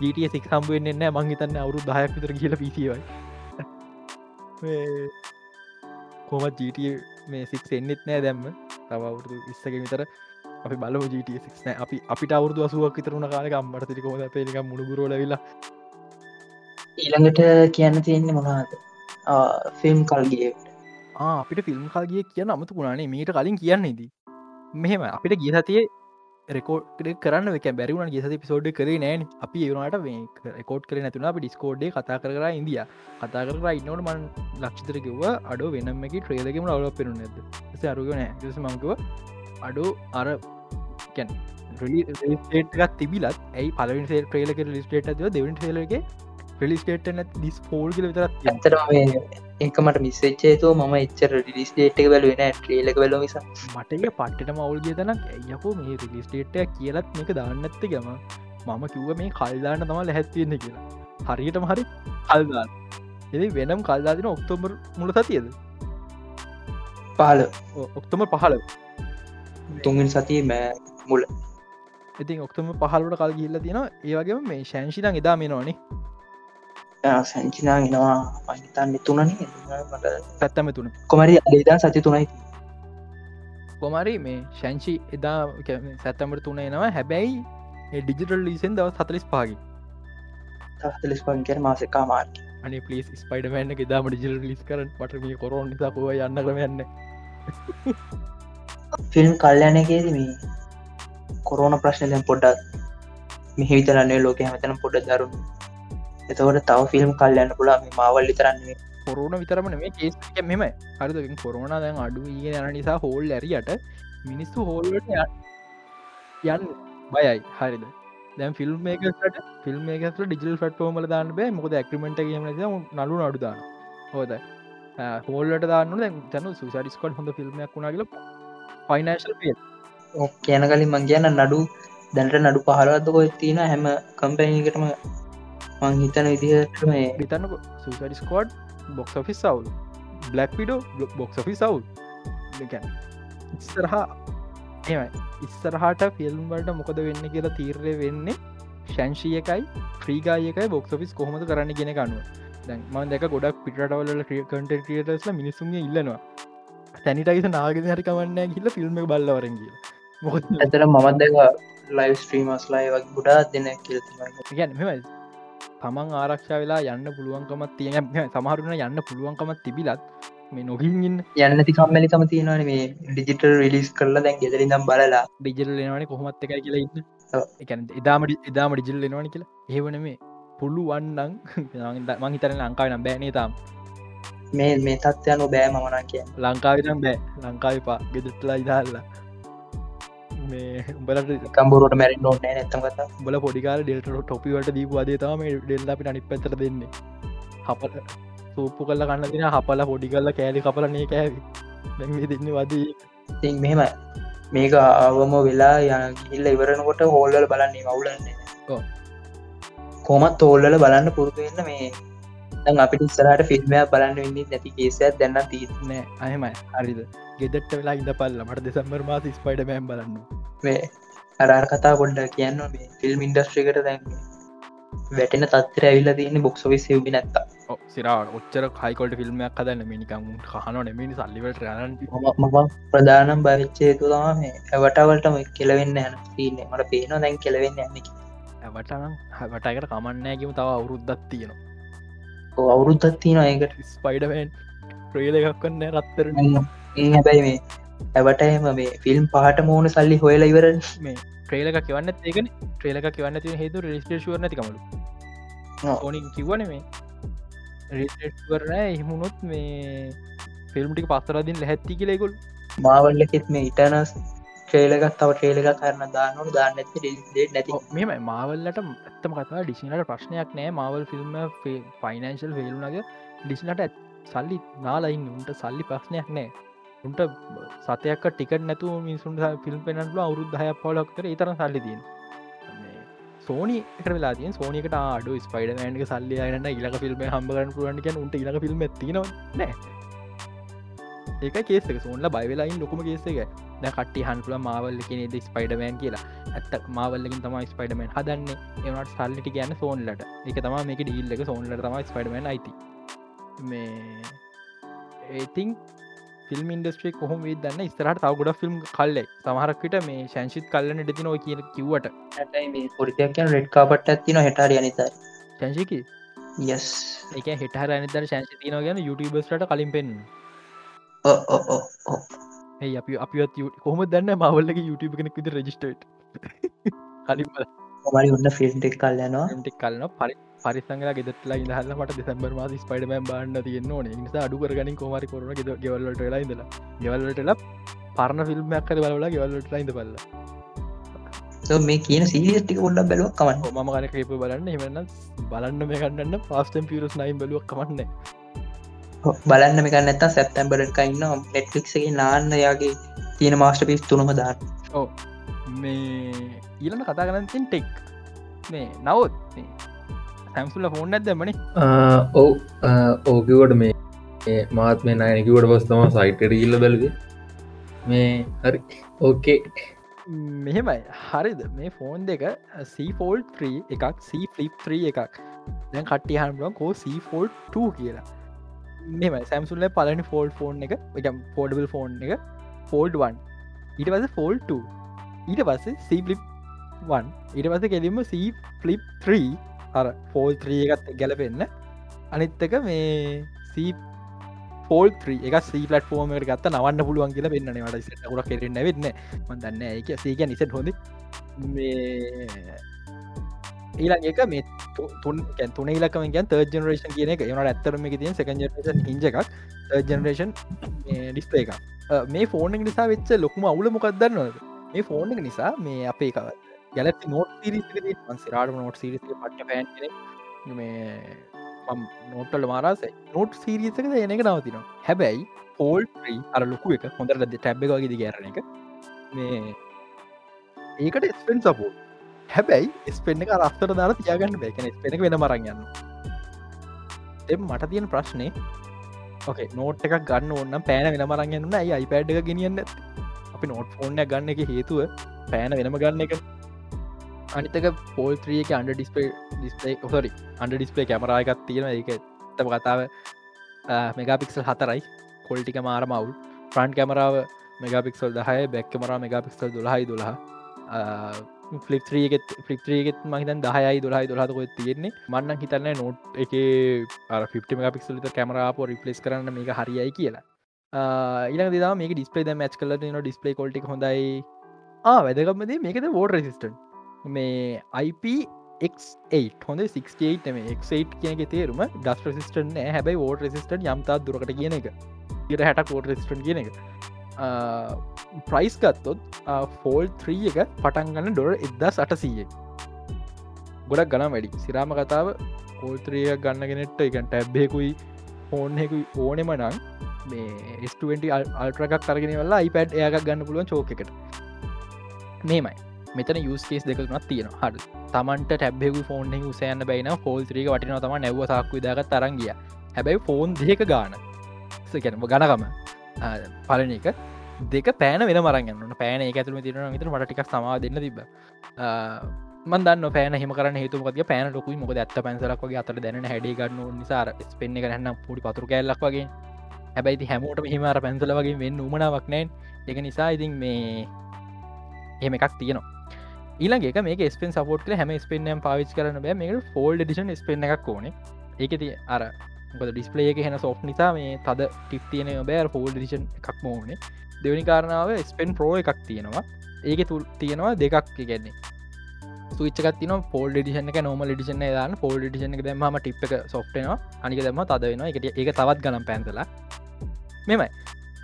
GT සික් හම්බුවෙන් නෑ. මංහිතන්න අවුරු දහයක් විතර කියල පිසිවයි කොම GT මේ සික් එන්නෙත් නෑ දැම්ම තව අවුරුදු ඉස්සක විතර අපි බලෝ ජටන අපි අපිට අවුරදු අසුවක් විතරුණ කාලක අම්මට තිරිකොම පේලික මුණගුරෝලවෙලා ඊළඟට කියන්න තියෙන්නේ මොනාද ෆිල්ම් කල්ගේ අපිට ෆිල්ම් කාගේ කියන්න අමතු පුුණනේ මීට කලින් කියන්නේදී මෙහෙම අපිට ගිය සතියේ රෙකෝඩ් කරන්න එක බැරිවුණ ගෙසති පිසෝඩ් කරේ නෑන. අපි ඒවනට මේ රෙකෝඩ් කර නැතුන අපි ඩිස්කෝඩ්ඩේ කතා කර ඉන්දිය කතා කර ඉන්නවට මන් ලක්ෂතර කිව අඩ වෙනමකි ට්‍රේලකම අවල පෙරු නැද අරුගනෑ මංකව අඩු අර ටත් තිබිලත් ඇයි පලවින් සේ ට්‍රේලක ලිස්ටේට ද දෙවන් ටේලගේ ෙලිස්ටේට නැ දිස් පෝල් කල විතරත් ඇතර ඒක මට මිස්සච්චේතු ම එච්චර රිලිස්ටේට් එක බලවෙන ට්‍රේලක බල මිස. මටක පට්ටම අවුල් ගෙතනක් යකෝ මේ රිලිස්ටේට්ය කියලත් මේක දාන්නඇත්ත ගම මම. කිව්ව මේ කල්දාන්න තම ලැහැත්තියෙන්නේ කියලා. හරියටම හරි කල්දාන්න එ වෙනම් කල්දාදින ඔක්තෝබර් මුල සතියද? පාල ඔක්තම පහල. තුන්ගෙන් සතිය මෑ මුල. ඉතින් ඔක්තම පහලට කල් ගිල්ල තියෙන ඒවගේ මේ ශංෂිතන් එදා මේ නොනේ සැංචිනා ගෙනවා පහිතන්න තුනන. පැත්තම තුන. කොමරි අදදා සති තුනයි. කොමරි මේ ශංෂි එදා සැත්තමට තුන එනවා. හැබැයි ඩිජිටල් ලිසෙන් දව සතලිස් පාගි තලිස් පන්කර මාසකා මාර්ක අනි පලිස් ස්පයිඩමන්න එදාම ඩිජිල් ලිස් කරන පටම කොරෝන් නිසා පුව යන්න කරමයන්න ෆිල්ම් කල්යනයකේද මේ කොරෝන ප්‍රශ්නයෙන් පොඩ්ඩක් මෙහි විතරන්නේ ලෝක හැමතන පොඩ දරුණු එතවට තව ෆිල්ම් කල්යන්න පුලා මේ මාවල් විතරන්නේ කොරුණ විතරම මේ කේස් මෙම හරිදකින් කොරුණ දැන් අඩු ඒ යන නිසා හෝල් ඇරියට මිනිස්සු හෝල්ලට යන්න බයයි. හරිද? දැන් ෆිල්ම් එකට ෆිල්ම් එකට ඩිජල් ෆටෝමල දාන්න බෑ. මොකද ඇක්ටිමෙන්ට කියම නලු අඩු දාන. හෝද හෝල්ලට දාන්න දැන් තැන සුසරිස්කොට් හොඳ ෆිල්ම්යක් වුණා කියල ෆයිනශල් පිය කියන කලින් මං කියන්න නඩු දැනට නඩු පහරවත්දකො තියෙන? හැම කම්පැනීකටම මං හිතන විදිහට මේ හිතන්න සුසරිස්කෝඩ් බොක්ස් ෆිස් සවල් බ්ලක් විඩෝ බොක්ස් ෆි සවල් ඉස්සරහා එමයි ඉස්සරහට ෆිල්ම් වලට මොකද වෙන්න කියලා තීරය වෙන්නේ ශංශී එකයි ්‍රීගායකයි බොක්ස් ෆිස් කොහොමද කරන්න ගෙන ගන්නුව දැන් ම දෙක ගොඩක් පිටවල කට ක්‍රියටස්ල මිනිසුන්ගේ ඉල්ලනවා. තැනිටයිස නාගෙන හරිකමන්න හිල්ල ෆිල්ම් බල්ලවරග මොකද ඇතර මමත් දෙක ලයිව ස්ට්‍රීමස්ලා වගේ ගොඩා දෙන කියති ගැන මෙමයි තමන් ආරක්ෂා වෙලා යන්න පුළුවන්කමත් තියෙන සමහරුණ යන්න පුළුවන්කමත් තිබිලත් මේ නොහින්ගන්න යන්නති කම්මලිකම තියෙනවන මේ ඩිජිටල් රිලිස් කරලා දැන් ගෙදරි දම් බලලා. ඩිජල් එනවන කොහොමත් එකයි කියලා ඉන්න. එකන එදාමට එදාම ඩිජිල් එනවන කියලා. ඒවන මේ පුළුවන්නන් මං හිතන ලංකාව නම් බෑනේ තාම්? මේ මේ තත්වයනු බෑ මමනා කිය ලංකාවිනම් බෑ. ලංකාවිපා ගෙදටලා ඉදාල්ලා මේ උඹලට කම්බුරට මැරි නොන්න නැතම කතා. බල පොඩිකාල ඩෙල්ට ටොපිවට දීපු අදේතම ඩෙල්ල අපිට අනි පැතර දෙන්නේ. හපල සූප්පු කල්ල කන්න තින හපල පොඩි කල්ල කෑලි කපලනේ කෑවි දැ දෙන්න වදී. ති මෙහෙම මේක ආවම වෙලා යන ගිල්ල ඉවරනකොට හෝල්ල බලන්නේ මවුලන්නේ කොමත් තෝල්ලල බලන්න පුරුතුවෙන්න මේ අපිට ඉස්සරහට ෆිල්ම්මයක් බලන්න වෙන්නේ නැති කේසයක් දැන්න තිීනෑ අයමයි හරිද ගෙදට වෙලා ඉඳ පල්ල මට දෙසම්බර් මාස ස්පයිඩ මෑම් බලන්න. මේ අරාර කතා කොඩ්ඩ කියන්න මේ ෆිල්ම් ඉන්ඩස්ට්‍රිකට දැන් වැටෙන තත්තර ඇවිල්ල තියෙන බොක්සොවි සවි නැත්ත සිරා ඔච්චර කයිකොට ෆිල්ම්මයක් කදන්න මිනිකම් කහන නෙමිනි සල්ලිවට රන මම ප්‍රධානම් භවිච්චය තුලා මේ ඇවටවලටම කෙලවෙන්න යන තිීන්නේ මට පේනවා දැන් කෙලවෙන්න යන්නකි ඇවටනම් හැවටකට කමන්නෑකිම තව අවුරුද්දත් තියෙනවා. අවුරුද්දත් තියන ඒකට. ස්පයිඩමන් ප්‍රේල එකක් කන්න රත්තර ඒ හැබැයි මේ ඇවටම මේ ෆිල්ම් පහට මෝන සල්ලි හොයලා ඉවර මේ ට්‍රේලක කිවන්න ඒකන. ට්‍රේලක කිවන්න ති හේතු රෙස්ටේශුව නැතිකමලු. ඕනින් කිව්වන මේ. රෙස්ටේට්වරන එහමුණොත් මේ ෆිල්ම්ටික පස්සරදින් ලැහැත්ති කියලෙකුල් මාවල්ලෙත් මේ ඉටනස් ට්‍රේලකත් තව ට්‍රේලක කරන්න දාන්නු දාන්න නැති මෙම මාවල්ලට ඇත්තම කතා ඩිසිනට ප්‍රශ්නයක් නෑ. මවල් ෆිල්ම් ෆයිනන්ශල් ෆෙල්ුනගේ ඩිසිනට සල්ලි නාලයින්න උන්ට සල්ලි ප්‍රශ්නයක් නෑ උන්ට සතයක් ටිකට නැතු මිනිසුන් ෆිල්ම් පෙනටල අවුරුද්ධ හය පොලක්තර ඉතර සල්ලිදීන් සෝනි එක වෙලා තිය සෝනිකට ආඩු ස්පයිඩ ෑන්ක සල්ලි අයන ඉලක ෆිල්ම් හම්බරන පුරන්ට උන්ට ඉලක ෆිල්ම් තින නෑ ඒක කේසක සෝන්ල බයිවෙලායින් ලොකුම කේසක ද කට හන්පුල මාවල්ල කෙනෙද ස්පයිඩමෑන් කියලා. ඇත්ත මාවල්ලකින් තම ස්පයිඩමන් හදන්න. එනට සල්ලිටි ගැන්න සෝන්ලට එක තම මේක ඩීල්ලක සෝන්ලට තම ස්පයිඩමන් අයිති. මේ ඒතින් ෆිල්ම් ඉන්ඩස්ට්‍රේ කොහොම දන්න? ස්තරට තව ගොඩ ෆිල්ම් කල්ලෙ. සමහරක්කට මේ ශංශිත් කල්ලන ඩති නෝ කියන කිවට පොරිතයක්යන් රෙඩ් කාපට ඇතින හෙටාර අනිතයි ශංශිකි යස් එක හෙටහර අනිතර ශංශි තින ගැන යුටබස්ට කලින් පෙන්න්න. ඒ අපි අපත් කොහම දන්න මවල්ලක YouTube කෙනෙක් විද රජිස්ටට කලින් මරි ඔන්න ෆිල්ම්ටෙක් කල්ලනවා ටෙක් කලන පරි පරිසංගල ගෙදටලා ඉඳහල මට දෙසම්බර් මාස ස්පයිඩමෑම් බාන්න තියන්න ඕන. නිසා අඩු කරගනින් කොමරි කරන ගෙවල්ලට ලා ඉඳලා. ගෙවල්ලටලා පරණ ෆිල්ම්මයක් කර බලලා ගෙවල්ලට ඉඳ බල්ල මේ කියන සීටික ඔොඩ බැලුවක් කමන්න. ම කර කේප බලන්න. එමන්න බලන්න මේ කන්නන්න පාස්ටම් පිරස් නයිම් බලුවක් කමන්න. බලන්න මේක නැත සැප්තැම්බරට ඉන්න නෙට්ලික්ගේ නාන්න යාගේ තියෙන මාස්ට පිස් තුනම දාන්න. ඕ මේ ඊලන කතා කරනතින් ටෙක් මේ නවත් සැම්සුල්ල ෆෝන් ඇදමන ඔව ඕකිවට මේ මාත් මේ නයනකිවට පස් තම සයිටට ඉල්ල බැලද මේ හරි ඕකේ මෙහෙමයි හරිද? මේ ෆෝන් දෙක සීෆෝල් 3 එකක් සීෆලිප් 3 එකක්. දැන් කට්ටි හම්බුවන් කෝ සීෆෝල් 2 කියලා. මෙම සැම්සුල්ල පලනි ෆෝල් ෆෝන් එක එක පෝඩබල් ෆෝන් එක ෆෝල්ඩ් 1 ඊට පස ෆෝල් 2 ඊට පස්සේ සීපලිප් 1 ඊට පස කෙලින්ම සීපලිප් 3 අර ෆෝල් 3 එකත් ගැලපෙන්න්න අනිත්තක මේ සී ෆෝල් එක සී පලටෆෝර්මට ගත්ත නවන්න පුළුවන් කියල පෙන්න්න. වට සටකුර කෙරෙන්න වෙන්න මදන්න එක සීක නිසට හොඳ. මේ ඊලා එක මේ තුන් තුන ලකම ගැන් තර්ජ ජනරේෂන් කියන එක. එනට ඇත්තරම එක තිය සක ජනරේෂන් හිජ එකක්. ජනරේෂන් ඩිස්පේ එක මේ ෆෝන නිසා වෙච්ච ලොකුම අවුල මොකක්දන්නවද මේ ෆෝන් එක නිසා මේ අපේ එකවත් ගැලක් නෝට් සිරිස් සිරාට නෝට් සිරිස් පට්ට පෑන් මේ නෝටල් මාරස නෝට් සිරිසක එන එක නවතිනවා. හැබැයි පෝල් ්‍රී අර ලොකු එක හොඳට ටැබ් එක වගේ ගැරන එක. මේ ඒකට ස්පෙන් සපෝ හැබැයි ස්පෙන්න්න එක රස්තර දාර තියාගන්න බැකන ස්පෙන වෙන මරන් යන්න එම් මට තියෙන ප්‍රශ්නය ඕකේ නෝට් එකක් ගන්න ඕන්න පෑන වෙන මරන් යන්න ඇයි අයිපඩ් එක ගෙනියන්න අපි නෝට් ෆෝන්න ගන්න එක හේතුව පෑන වෙනම ගන්න එක. අනිතක පෝල්ත්‍රියක අන්ඩ ඩිස්පේ ඩිස්පේ හොරි අන්ඩ ඩිස්පේ කැමරායකත් තියෙන එක තම කතාව මෙගාපික්සල් හතරයි. කොල්ටික මාර මවුල් ෆ්‍රන්් කැමරාව මෙගාපික්සල් දහය බැක්කමරා මෙගාපික්සල් දුලහයි දුලහ ෆලිප්ත්‍රියගෙත් ෆලිප්ත්‍රියගෙත් මහිතන් දහයයි දුලහයි දුලහතකො තියෙන්නේ. මන්න හිතන්න නොට් එක ෆිට මෙගපික්සල් කැමරාපෝ රිපලස් කරන්න මේක හරියයි කියලා. ඊලක දා මේ ඩිස්පේ මච් කල න ඩිස්පේ කොල්ටි හොඳයි. වැදකමද මේකද වෝඩ රෙසිස්ටන් මේ IP හොඳ 68 මේ එක් කියනගේ තේරුම ඩස් රසිස්ටන් හැබයි ෝඩ රසිස්ටන් යම්තා දුරට කියන එක. ඉට හැටක් ෝඩ රසිස්ටන් කියන එක. ප්‍රයිස් ගත්තොත් ෆෝල් 3 එක පටන්ගන්න ඩොර එදස් අටසීය. ගොඩක් ගනම් වැඩි. සිරාම කතාව කෝල්ත්‍රිය ගන්නගෙනෙට එකන් ටැබ්බෙකුයි ෆෝන්හෙකුයි ඕනෙම නං මේ ස්ට අල්ටරක් කරගෙන වෙලා iPad එයාගක් ගන්න පුළුවන් චෝකට මේමයි මෙතන යස්කේස් දෙකතුනත් තියෙන හඩ තමන්ට ටැබෙකු ෆෝන් උසයන්න බයින ෆෝල්ත්‍රීක වටින තම නැව සක්කු දාග තරංගිය හැබැයි ෆෝන් දෙක ගාන. ගැනම ගණකම පලන එක. දෙක පෑන වෙන මරගන්න පෑන එක ඇතුම තිරන විතර මටික් සමා දෙන්න තිබ මන්දන්න පෑන හිම කරන හේතුමක පෑන ලොකුයි. මොක ඇත්ත පැන්සලක් වගේ අතර දැන හැඩි ගන්න නිසාර ස්පෙන්න්න කරන්න පුඩි පතුර කැල්ලක් වගේ. හැබැයි හැමෝට හිමර පැන්සල වගේ වෙන්න උමනාවක් නෑන් එක නිසා ඉතින් මේ එහෙම එකක් තියෙනවා. ඊළගේ මේ ස්පෙන් සපෝට් හැම ස්පෙන්නම් පාවිච් කරන බෑ. මේ ෆෝල්ඩ ඩිෂන් ස්පෙන් එකක් ඕන. ඒක ති අර ඩිස්පලේ එක හෙන සෝ් නිසා මේ තද ටික් තියන බෑර් ෆෝල් ඩිෂන් එකක් මෝනේ දෙවනි කාරණාව ස්පෙන් ප්‍රෝ එකක් තියෙනවා. ඒක තුල් තියෙනවා දෙකක් ගැන්නේ සවිච්චකත්තින පෝල් ඩිෂන එක නොම ඩිෂන දාන්න. පෝල් ඩිෂන එක දෙම ටිප් එක සොෆ්ටනවා අනික දෙම තද වෙන එකට ඒක තවත් ගනම් පැන්සලා. මෙමයි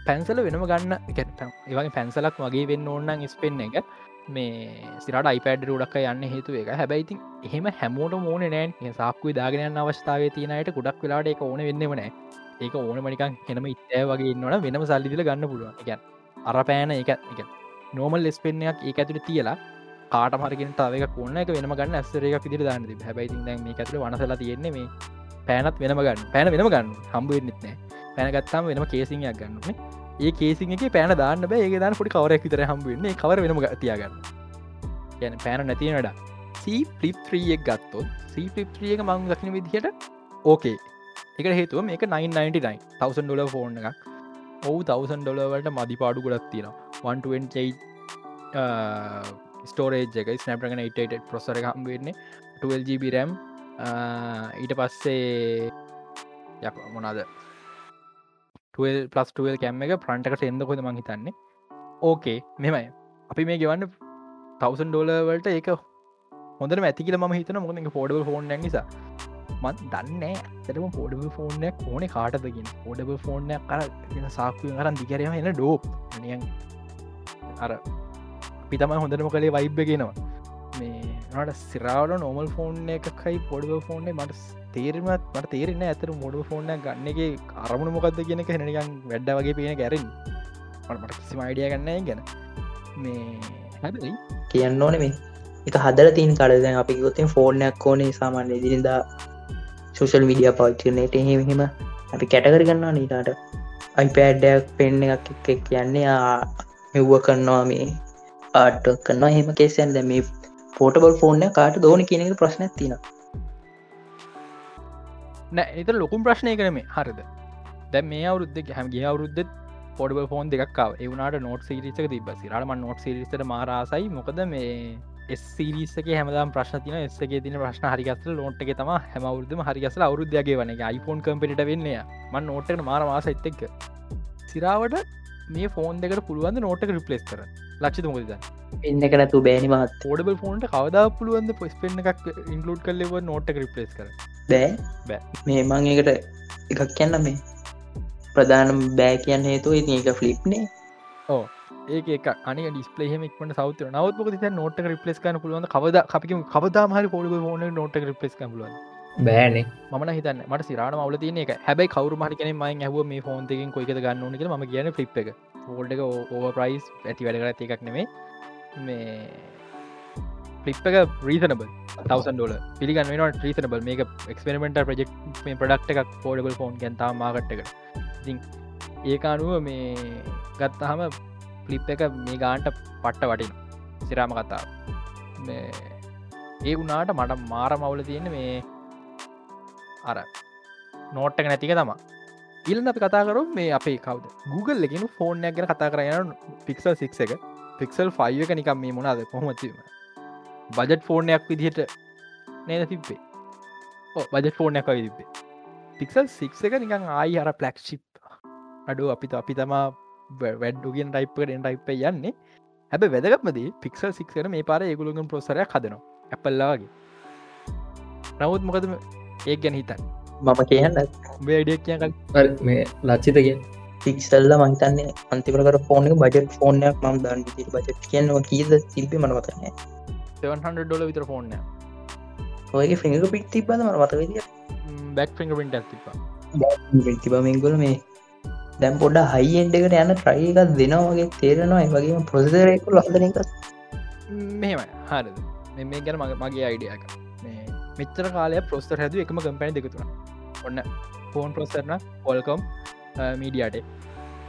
පැන්සල වෙනම ගන්න ඒවගේ පැන්සලක් වගේ වෙන්න ඕන්නන් ස්පෙන්න්න එක. මේ සිරට අයිපඩ රුඩක් යන්න හේතු එක හැබැයිති එහෙම හැමෝට මෝන නෑන් සාක්කුයි දාගෙන අවස්ථාව තියනයට ගොඩක් වෙලාට එක ඕන වෙන්නවනෑ ඒක ඕන මනිකන් හෙනම ඉත්තෑ වගේ ඉන්නවන වෙනම සල්ලිදිල ගන්න පුළුවන්. එක අර පෑන එක එක නෝමල් ලෙස්පෙන්යක් ඒ ඇතුට තියලා කාට මරගෙන තාවක කොන්න එක වෙනම ගන්න ඇස්සරක පිදිර දාන්න හැබයි මේ ඇතුළ වනසලා තියෙන්නේ මේ පෑනත් වෙනම ගන්න. පැන වෙනම ගන්න. හම්බුවෙන්නෙත් නෑ. පැනගත්තාම වෙනම කේසියක් ගන්න ඒ කේසිගේ පෑන දාන්න බෑ. ඒ දාන්න පොඩි කවරයක් විතර හම්බුවන්නේ කවර වෙනම තියාගන්න. ගැන පෑන නැතිනට සී ෆලිප්ත්‍රියක් ගත්තොත් සී ෆලිප්ත්‍රියක මං දකින විදිහට ඕකේ එක හේතුව මේක 999 1000 ඩොල ෆෝන් එකක්. ඔවු 1000 ඩොලවට මදි පාඩු ගොඩක් තියෙන 128 ස්ටෝරේජ් එක ස්නප්‍රගන 88 ප්‍රොසර හම් වෙන්නේ. 12GB රම් ඊට පස්සේ යක් මොනාද 12 පලස් 12 කැම්ම එක ප්‍රන්ටකට එන්ද කොද මං හිතන්නේ? ඕකේ මෙමයි අපි මේ ගෙවන්න 1000 ඩොලවලට ඒක හොඳ ඇතිකල ම හිතන මොද ෆෝඩබල් ෆෝන් නිසා. මත් දන්න ඇතරම පොඩබ ෆෝර්නයක් ඕන කාටදකින් පොඩබ ෆෝර්නයක් කර සාක්කුව කරන් දිකරම එන ඩෝප් නියන් අර පිතම හොඳටම කළේ වයිබ්බගෙනවා මේ නට සිරාවට නොමල් ෆෝන් එකයි. පොඩබ ෆෝර්නේ මට තේරමත් මට තේරෙන ඇතර මොඩ ෆෝර්න ගන්න එක අරමුණ මොකක්ද කියන එක හෙනනිකන් වැඩ වගේ පේන ගැරෙන් මට කිසිම අයිඩිය ගන්න ගැන. මේ හැබයි කියන්න ඕන මේ එක හදර තින් කලද අපි ගොතින් ෆෝර්නයක් ඕනේ සාමාන්‍ය දිනිදා සෝෂල් විඩිය පච්චනයට එහෙම අපි කැටකර ගන්නවා නීතාට අයිපෑඩ්ඩයක් පෙන්න්න එකක් එක කියන්නේ මෙව්ව කරනවා මේ ආට කරනවා. හෙම කේසයන් දැ මේ පෝටබල් ෆෝර්න කාට දෝන කියනක ප්‍රශ්න තින නෑ එත ලොකුම් ප්‍රශ්නය කරම හරිද? දැ මේ අවුද්ධ හැමගේ අවුරුද්ධ පොඩබ ෆෝන් දෙක්කාව එවනට නොට සිරිසක තිබ සිරටම නොට සිරිසට මාරාසයි මොකද මේ සිරිසක හැමදාම් ප්‍රශ්න තින එස්සගේ තින ප්‍රශ්න හරිගස්සල ලෝට් එක තම හැමවුරුදම හරිගසල අවරුද්‍යගේ වන. iPhone කම්පිට වෙන්නේ මන් නෝට්ට මාර මාස එත්තෙක් සිරාවට මේ ෆෝන් දෙකට පුළුවන් නෝටක රිපලස් කර ලක්ෂ මොකද එන්න කරතු බෑනි මත් ෝඩබල් ෆෝන්ට කවදා පුළුවන්ද පොස්පෙන්න්න එකක් ඉන්කලුඩ් කල්ලව නෝටක රිපලස් කර බෑ? බෑ. මේ මං එකට එකක් කියන්න මේ. ප්‍රධානම් බෑ කියන්න හේතු ඉති එක ෆලිප්නේ ඕ ඒක අනි ඩිස්පලේහෙමක්ට සෞත නවත් ති නෝට රිපලස් කන පුළුවන් කවද අපි කවදා හරි පොඩ ෝන නෝට රිපලස් කලුවන් බෑනේ. මන හිතන්න මට සිරාන මවල තියන එක හැබයි කවරු මහිකන මයි ඇහව මේ ෆෝන්තකින් කොයික ගන්න ඕනක ම කියන ෆිප් එක. ෝල්ඩ එක ඕව ප්‍රයිස් ඇති වැඩ එකක් නෙමේ මේ ෆලිප් එක රීතනබල් තවසන් ඩෝල පිළිගන්න වෙනට රීතනබල් මේක එක්ස්පෙරමෙන්ට ප්‍රජෙක්් මේ ප්‍රඩක්් එකක් ෆෝඩබල් ෆෝන් ගැන්තා මාගට්ටක ඒක අනුව මේ ගත්තහම ෆලිප් එක මේ ගාන්ට පට්ට වටින් සිරාම කතා ඒ වුනාට මට මාර මවුල තියෙන මේ අර නෝට්ටක නැතික තම ඉල්න්න අපි කතා කරු මේ අපේ කවද? Google එකෙන ෆෝර්නයක් ගැන කතා කරයන පික්සල් සික් එක. පික්සල් ෆයි එක නිකම් මේ මොනාද කොහොමචීම බජට් ෆෝර්නයක් විදිහට නේද තිබ්බේ? බජට ෆෝර්නයක් වයි තිබේ පික්සල් සික් එක නිකං ආයි අර පලක්් ශිප් අඩු අපිත අපි තමා වැඩ්ඩුගෙන් ටයිප්කට ටයිප යන්නේ. හැබ වැදගත්මදී පික්සල් සික්සර මේ පාර ඒගුලුගම් ප්‍රසරයක් හදනවා. ඇපල්ලාගේ නවත් මොකද ඒ ගැන හිතන් මම කියන්න. බේඩියක් කියකල් මේ ලච්චිතක පික්සල්ල මහිතන්නේ අන්තිකරකට ෆෝන බජට ෆෝනයක් ම දන්න බජට කියන්නවා කීද සිල්පි මනවතන්නේ 700 ඩොල විතර ෆෝන්න ඔයගේ ෆිඟ පික් තිබද මන මතවද බැක් ෆිංග පිට ඇතිපා තිබමින්ගොල මේ දැම් පොඩ හයිෙන්ඩකට යන ට්‍රයි එකක් දෙනවාගේ තේරෙනවා. වගේ ප්‍රසරයකු ලහදන එක මෙහෙම හරද? මේ ගැන මගේ මගේ අයිඩියක මෙච්චර කාලය ප්‍රස්තර හැද එකම කම්පැනි දෙකතුන ඔන්න ෆෝන් ප්‍රොස්සරන පොල්කොම් මීඩියට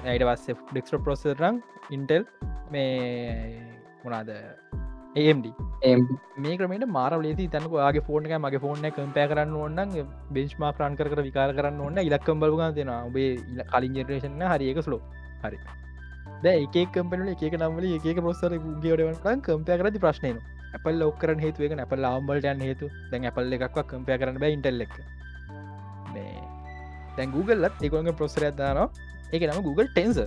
ඇයට වස්ස ඩෙක්ස්ට ප්‍රොසරම් ඉන්ටෙල් මේ මොනාද AMD මේ ක්‍රමට මාර ලේති තනක ගේ ෆෝර්න මගේ ෆෝර්න කම්පය කරන්න ඕන්න බෙන්ස්මා ප්‍රාන් කර විකාර කරන්න ඕන්න ඉලක්කම් බලග දෙෙන ඔබේ කලින් ජෙනරේෂන හරික ස්ලෝ හරි. ඒ කම්පන එක නම්ල එක පොස්සර ගේටවන්කන් කම්පය කරති ප්‍රශ්නයන අපල් ඔක්කර හේතුවක අපල් ආම්බලටයන් හේතු දැන් අපල් එකක් කම්පය කරන්න බෑ ඉන්ටල්ල එක දැන් Googleලත් ඒකොගේ ප්‍රොස්සර ඇදානවා ඒක නම Google ටෙන්ස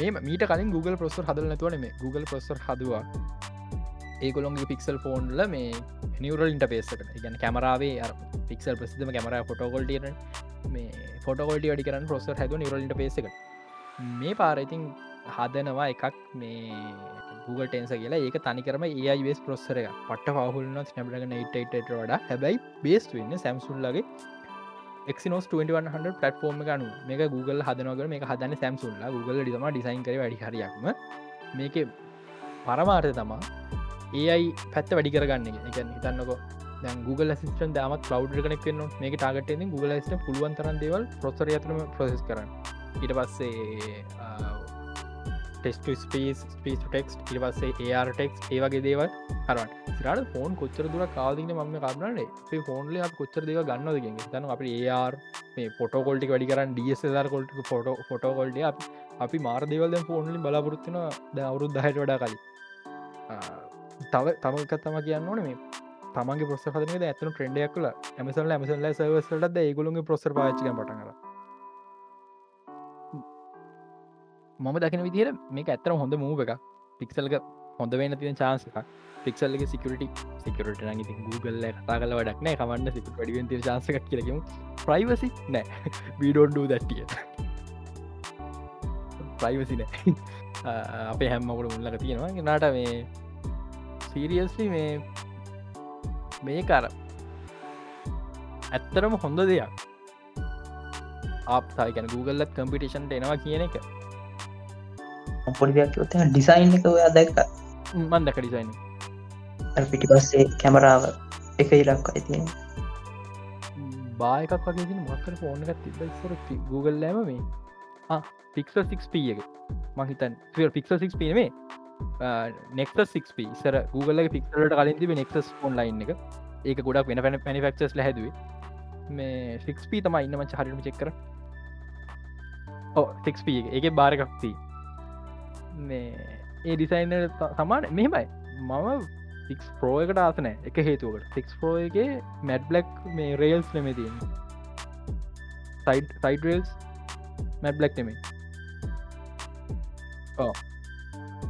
මේ මීට කලින් Google ප්‍රොස්සර් හදල නැතුවන මේ Google ප්‍රොස්සර් හදවා. ඒගොලොන්ගේ පික්සල් ෆෝන්ල මේ නිවරල් ඉන්ටපේසකට ගැන කැමරාවේ පික්සල් ප්‍රසිදම කැමර ෆොටෝගොල්ටියන මේ ෆොටෝගොල්ටි වැඩි කරන්න ප්‍රොස්සර් හැද නිවරල් ඉන්ටපේසක මේ පාරඉතින් හදනවා එකක් මේ Google ටෙන්ස කියලා. ඒක තනිකරම ඒයිස් ප්‍රොස්සරය පට පහුල්න ස්නබලග ට වඩා හැබැයි බේස් වෙන්න සැම්සුල්ලගේ එක්නෝස් 2100 පටෆෝර්ම ගනු මේක Google හදනගර මේ හදන සැම්සුල්ලා Google ඩිම ඩිසයින් කර වැඩිහරයක්ම මේක පරමාර්ථ තමා ඒයි පැත්ත වැඩි කරගන්න එක. හිතන්නකො Google සිස්ටන් දම කලව් කනෙක් න මේක ටාගට Google ට පුළුවන් තරන් දේවල් ප්‍රොසර ඇතුම ප්‍රසෙස් කරන්න. ඊට පස්සේ ටෙස්ට ස්පේස් ස්පේස් ටෙක්ස් ඉවස්සේ ඒර්ටෙක්ස් ඒවගේ දේවල් කරන්න සිරට ෆෝන් කොච්චර දුර කාදින ම කරන්නට ෆෝන්ල කොච්චර දෙව ගන්නදගෙන් තන අප ඒර් මේ පොටකොල්ටි වැඩි කරන්න ඩියස්දර් කොල්ට ෆොට ෆොටකොල්ඩ අපි මාර දෙවල්ද ෆෝන්ලි බලාපොරත්තින ද අවුරුත් දහයට වඩා කලින්. තව තමක තම කියන්න ඕන මේ. තමගේ පොස්ස හදන ඇතන ට්‍රෙන්ඩයක් කල ඇමසල්ල ඇමසල්ල සවසලට ඒගුලුගේ පොස්සර පාචික පටගල මම දකින විදිහට මේක ඇත්තර හොඳ මූව එක පික්සල්ක හොඳ වෙන්න තියෙන චාන්සක පික්සල්ලගේ සිකට සිකට නගති Google කතා කල වඩක් නෑ. කමන්න සිකට වැඩිවෙන් තිර චාන්සක කියලකම ප්‍රයිවසි නෑ. වීඩෝන්ඩ දැට්ටිය ප්‍රයිවසි නෑ. අපේ හැම්මකට මුල්ලක තියෙනවා. නාට මේ සීරියස්ලි මේ මේ කර ඇත්තරම හොඳ දෙයක්. ආපතායි ගැන Googleලත් කම්පිටේෂන්ට එනවා කියන එක. පොඩි දෙයක්ත් ඩිසයින් එක ඔයා දැක්ක? මන් දැක ඩිසයින් පිටි පස්සේ කැමරාව එක ඉලක් අයිතිය බායකක් වගේ තින මක්කර ෆෝන එකක් තිබර Google ලෑම මේ. පික්සල් 6p එක. මහිතන් පික්සල් 6p මේ නෙක්ට 6p සර Google පික්සලට කලින් තිබ නෙක්ස් ොන්ලයින් එක. ඒක ගොඩක් වෙන පැන පැනිෆක්ස් හැදුවේ. මේ 6p තමයි ඉන්න මච හරිම චෙක්කර ඕ 6p එක. බාරකක්තිී මේ ඒ ඩිසයින්න සමාන මෙහෙමයි. මම ෆික්ස් ප්‍රෝ එකට ආසනෑ එක හේතුවකට. ෆික්ස් ප්‍රෝ එක මැඩ් බ්ලක් මේ රේල්ස් නෙමේ තියෙන් සයිඩරල්ස් මැඩ් බ්ලක් නෙමේ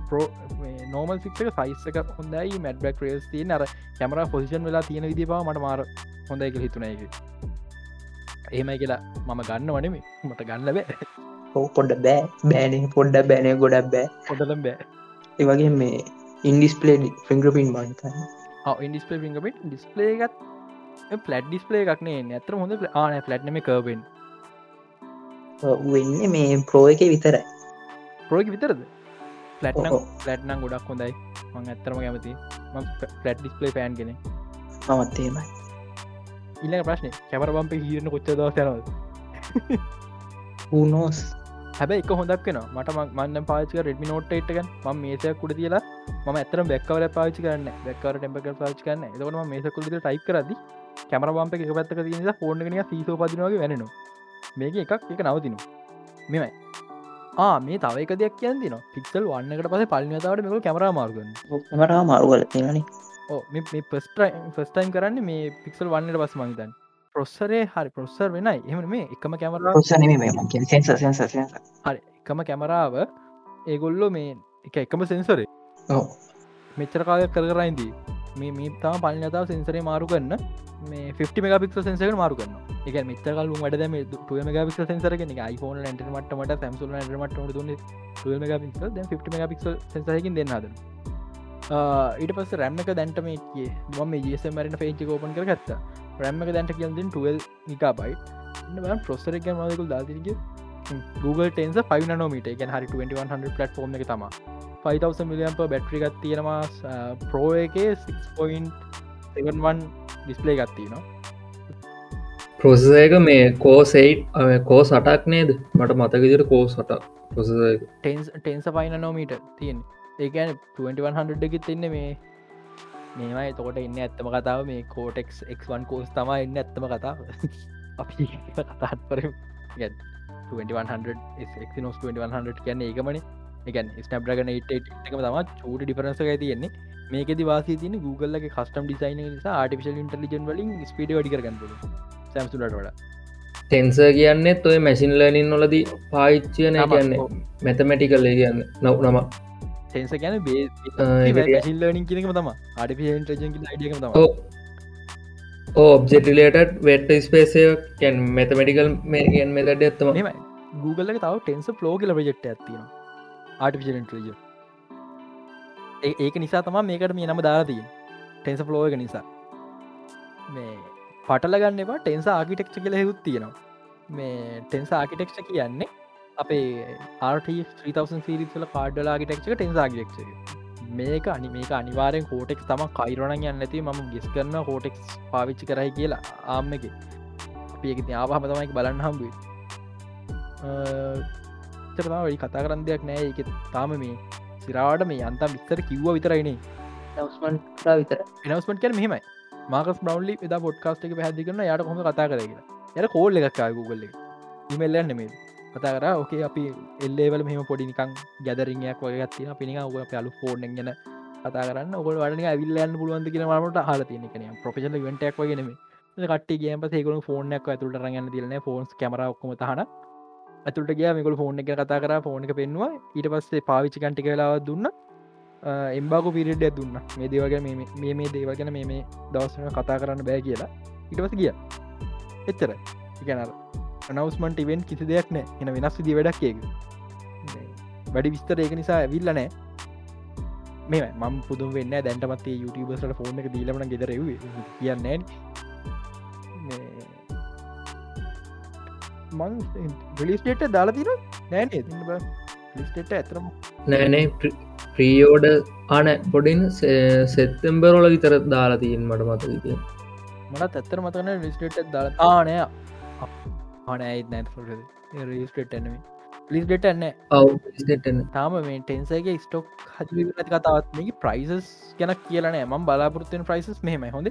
ප්‍රෝ නෝමල් ෆික්ක ෆයිස්සක හොඳයි. මැඩ් බක් රේල්ස් තිය අර කැමර පොසිෂන් වෙලා තියෙන විදි බව මට මාර හොඳයි එක හිතුන එක එහෙමයි කියලා මම ගන්න වනේ මට ගන්න බෑ. හෝ පොඩ්ඩ බෑ. බෑන පොඩ්ඩ බෑනය ගොඩක් බෑ. පොටලම් බෑ. ඒවගේ මේ ඉන්ඩිස්පලේ ෆිංග්‍රපින් මන්තන්න ඉන්ඩිස්පේ පිංගපිට ඩිස්පලේගත් පලට් ඩිස්පලේ එකක්නේ ඇතර හොඳ ආන පලට්නම කර්බෙන් වෙන්න මේ ප්‍රෝ එක විතරයි. ප්‍රෝග විතරද? පලට්න. පලට්නම් ගොඩක් හොඳයි. මං ඇත්තරම කැමති පලට් ඩිස්පලේ පෑන් කෙනෙ මමත්තේමයි ඉල්ල ප්‍රශ්නය කැමර බම්ප හිරන කොච්ච දවස යනවද? හනෝස් හැබ එක හොඳක් වෙන මට මන්න පාචක රෙඩමි නෝට් එට්ක ම මේසයක් කුඩ තියලා ම ඇතර බැක්කවල පාචි කරන්න බැක්කර ටෙම්පක පාචි කරන්න එතකට මේස කුලද ටයි් කරද කැමර බම්ප එක පැත්තක තියනිසා ෆෝර්නගෙන සීසෝ පදිනවාගේ වෙනවා මේක එකක් එක නවතිනු මෙමයි ආ මේ තවක දෙයක් කියන්න පික්සල් වන්නකට පස පලිනතාවට මෙක කැමර මාර්ගන්න මටා මාරුවල තියෙනනි ඕ මේ පස්ටයි ෆස්ටයිම් කරන්න මේ පික්සල් වන්නට පස් මංතන් ප්‍රොස්සරේ හරි ප්‍රොස්සර් වෙනයි එහම මේ එකම කැමරා හරි. එකම කැමරාව ඒගොල්ලෝ මේ එක එකම සෙන්සරේ මෙච්චර කාලයක් කර කරයින්දී මේ මේ තම පලිනතාව සෙන්සරේ මාරු කරන්න මේ 50 මෙගපික් සෙන්සක මාරු කරන්න එක මෙචරකලු වැඩ මේ ට මෙගපික් සෙන්සර කෙන iPhone ට මටමට සැම්සුල මට දුන්න මෙගපික් 50 මෙගපික් සෙන්සරකින් දෙන්නද ඊට පස රැම්මක දැන්ට මේ කිය. ම ජස මරන පේචි කෝපන් කර ගත්ත රැම්මක දැන්ට කියල්දින් 12 නිකාබයි ප්‍රොස්සර එක මදකුල් දාතිරගේ Google ටෙන්ස 5 නෝමට එක හරි 2100 පලට්ෆෝර්ම් එක තම 5000 මිලියම්ප බැට්‍රිගත් තියෙනවා. ප්‍රෝ එක 6.71 ඩිස්පලේ ගත්තිී නවා ප්‍රොසක මේ කෝසයිට් කෝ සටක් නේද? මට මතකදිර කෝ සටක් ටෙන්ස පයින නෝමීට තියෙන ඒකන 2100 එකත් තින්න මේ මේමයි තකොට ඉන්න ඇත්තම කතාව. මේ කෝටෙක් එක්1 කෝස් තම ඉන්න ඇත්තම කතාව. අපි කතාත් 2100 නොස් 2100 කියන්න ඒකමන. එකන් ස්නප්‍රගන එකම තම චූට ඩිෆරන්ස එක තියෙන්නේ. මේකෙද වාසි තින Googleගේ කස්ටම් ඩිසයින නිසා ආටිෆිශල් ඉන්ටලිජන් වලින් ස්පීඩ වඩිකරගන්න සැම්සුලට වඩා. ටෙන්ස කියන්නෙත් ඔය මැසින් ලනින් නොලද පාච්චයන කියන්න. ඔව්. මැතමැටිකල්ල කියන්න. නව නම ටෙන්ස ගැන ඒකට- බේසිල්ලනින් කියනක තම ආටිෆිෂන් ටජන් ඩියකම තම ඕබ්ජෙටිලට වෙට ස්පේසය කැන් මැතමටිකල් මේ ගැන් මෙතට ඇත්තම මෙම Google එක තව ටෙන්ස කියල ප්‍රජෙක්්ට ඇතින ආටිෆිෂල් ඉන්ටලිජ ඒක නිසා තම මේකට මේ නම දාරතිය ටෙන්ස එක නිසා. මේ පටල ගන්න එපා ටෙන්ස ආකිටෙක්ච කියල හෙකුත් තියෙනවා. මේ ටෙන්ස ආකිටෙක්ෂ කියන්නේ අපේ ආට 3000 සිරිස්ල කාඩ්ඩලාගිටෙක්ෂක ටෙන්ස ආකිටෙක්ෂ මේක අනි මේක අනිවාරෙන් කෝටෙක් තම කයිරණ යන්න ඇති ම ගෙස් කරන්න කෝටෙක්ස් පාවිච්චි කරයි කියලා ආම එක. අපි එක ආවාහම තමයික බලන්න හම්බුව තරවා වැඩි කතා කරන්න දෙයක් නෑ. එක තාම මේ සිරාවට මේ අන්තම් විස්තර කිව්ව විතරයිනේ නවස්මන් විතර. එනවස්මට කර මෙහෙමයි. මාකස් බ්‍රවන්ලි එදා පොඩ්කාස්ට එක පැහදි කරන යට හොම කතා කරගෙන යට කෝල් එකක් ගුගල්ල ඉමල්ලන්න මේ කතා කර ඕකේ අපි එල්ලේවල මෙම පොඩිනිකං ගැදරිංයක් වගේ තින පිනි ඔය අලු ෆෝර්න ගැන කතා කරන්න ඔක වඩන විල්ලන්න පුළුවන්ද කියන මට හල තියන කන ප්‍රපේශල වෙන්ටක් වගෙනම කට ගේම සේකරු ෆෝනක් ඇතුට රගන්න තිරන ෆෝන්ස් කමරක්කම තහන ඇතුට ගයා මේකල ෆෝන් එක කතා කර. ෆෝන එක පෙන්වා ඊට පස්සේ පාවිච්චි කන්ටි කලාව දුන්න. එම්බාකු පිරිඩ දුන්න. මේ දේවග මේ මේ දේව ගැන මේ මේ දවසන කතා කරන්න බෑ කියලා. ඉටවස ගිය. එච්චර එකනර අනවස්මන්ට ඉවෙන් කිසි දෙයක් නෑ. එන වෙනස් දී වැඩක් ඒක. වැඩි විස්තර ඒක නිසා ඇවිල්ල නෑ. මේ මම් පුදුම් වෙන්න දැන්ටමත් YouTubeබස්ට ෆෝන එක දීලමන ගෙදරව කියන්න මං ගලිස්ටේට දාලා තින නෑනේ ලිස්ටේට ඇතරම නෑනේ ප්‍රියෝඩ ආන පොඩින් සෙත්තෙම්බරෝල විතර දාලා තියෙන් මට මතක මට ඇත්තර මතන ලිස්ටේට දාලා ආනය නැ රිස්ටේට එනම ලිස්ටේට එන්න ඔව් තාම මේ ටෙන්සගේ ස්ටොක් හජි ඇති කතාවත් මේ ප්‍රයිසස් ගැන කියලන ම බලාපොරත්තෙන් ප්‍රයිසස් මෙහෙම හොඳ?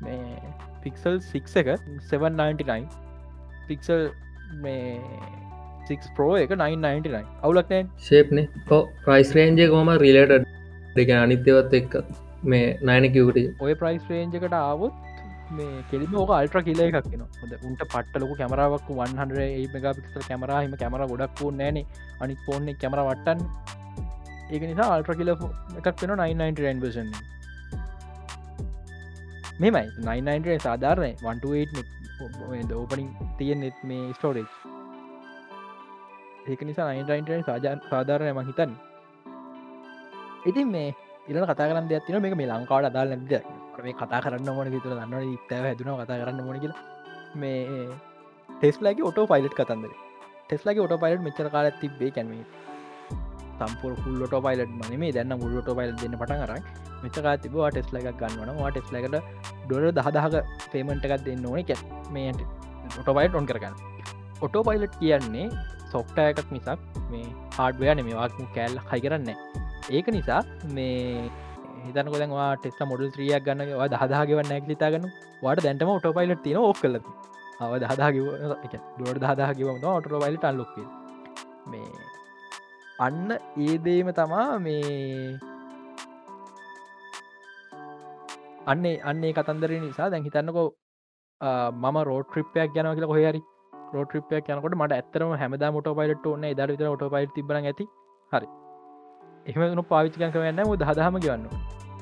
මේ පික්සල් 6 එක 799 පික්සල් මේ 6 ප්‍රෝ එක 999 අවුලක්නෑ ශේප්නේ කෝ ප්‍රයිස් රේන්ජය කොම රිලට දෙක අනිත්‍යවත් එක්ක මේ නයනකිවට ඔය ප්‍රයිස් රේන්ජකට ආවොත් මේ කෙලිම ඕක අල්ට්‍ර කියල එකක් න හොද උන්ට පට්ටලක කැමරාවක් 100 මෙගපික්සල් කැමරාහිම කැමර ගොඩක් වූ නෑන අනික් පෝර්න කැමර වට්ටන් ඒක නිසා අල්ට්‍ර කියල එකක් වෙන 999 මෙමයි 9 සාධාරණය. 128 ඕපනින් තියෙන් නෙත් මේ ස්ටෝරේජ් ඒක නිසා අයින්ටයින්ට සාජාන සාධාරණය ම හිතන් ඉතින් මේ ඉරන කතා කරන්න ඇතින මේක මේ ලංකාවට අදාල් නැද මේ කතා කරන්න මොන තුර දන්න ඉත්තව හැදුන කතා කරන්න මොන කියල. මේ ටෙස්ලගේ ඔටෝ පයිලට් කතන්දර. ටෙස්ලගේ ඔට පයිලට් මෙචර කාල තිබේ කැනීම සම්පුර ෆුල්ලොට පයිලට මන මේ දැන්න මුල්ලොට පයිල දෙන්න පට කර මෙචකා තිබවා ටෙස්ල එකක් ගන්නවන වා ටෙස්ලකට ඩොර දහදාහක පේමට එකක් දෙන්න ඕන කැ මේ ඔටෝපයිට ඔොන් කරගන්න. ඔටෝ පයිලට් කියන්නේ සොෆ්ට එකක් මිසක් මේ හාඩවය නෙමවාක් කෑල් හයි කරන්න ඒක නිසා මේ හිතන කොදවා ටෙස්ට මොඩල් ත්‍රියක් ගන්න වා දහදාගවන්න ඇක්ලිතාගන්න වාට දැන්ටම ඔටෝ පයිලට තින ඔක් කල අව දහදාගව දුවට දහදාගවම ඔටෝ පයිලට අල්ලොක්ක මේ අන්න ඒදේම තමා මේ අන්නේ අන්නේ කතන්දර නිසා දැන් හිතන්නකෝ මම රෝට ්‍රිපයක් ගැන කියලා කොහරි රෝට ්‍රිපයක් යනකොට මට ඇතරම හැමදා මොට පයිලට ඕන්න දර විතර ඔට පයිට තිබන ඇති. හරි. එහම පාවිච්චිකන් කරන්න දහදහම ගවන්න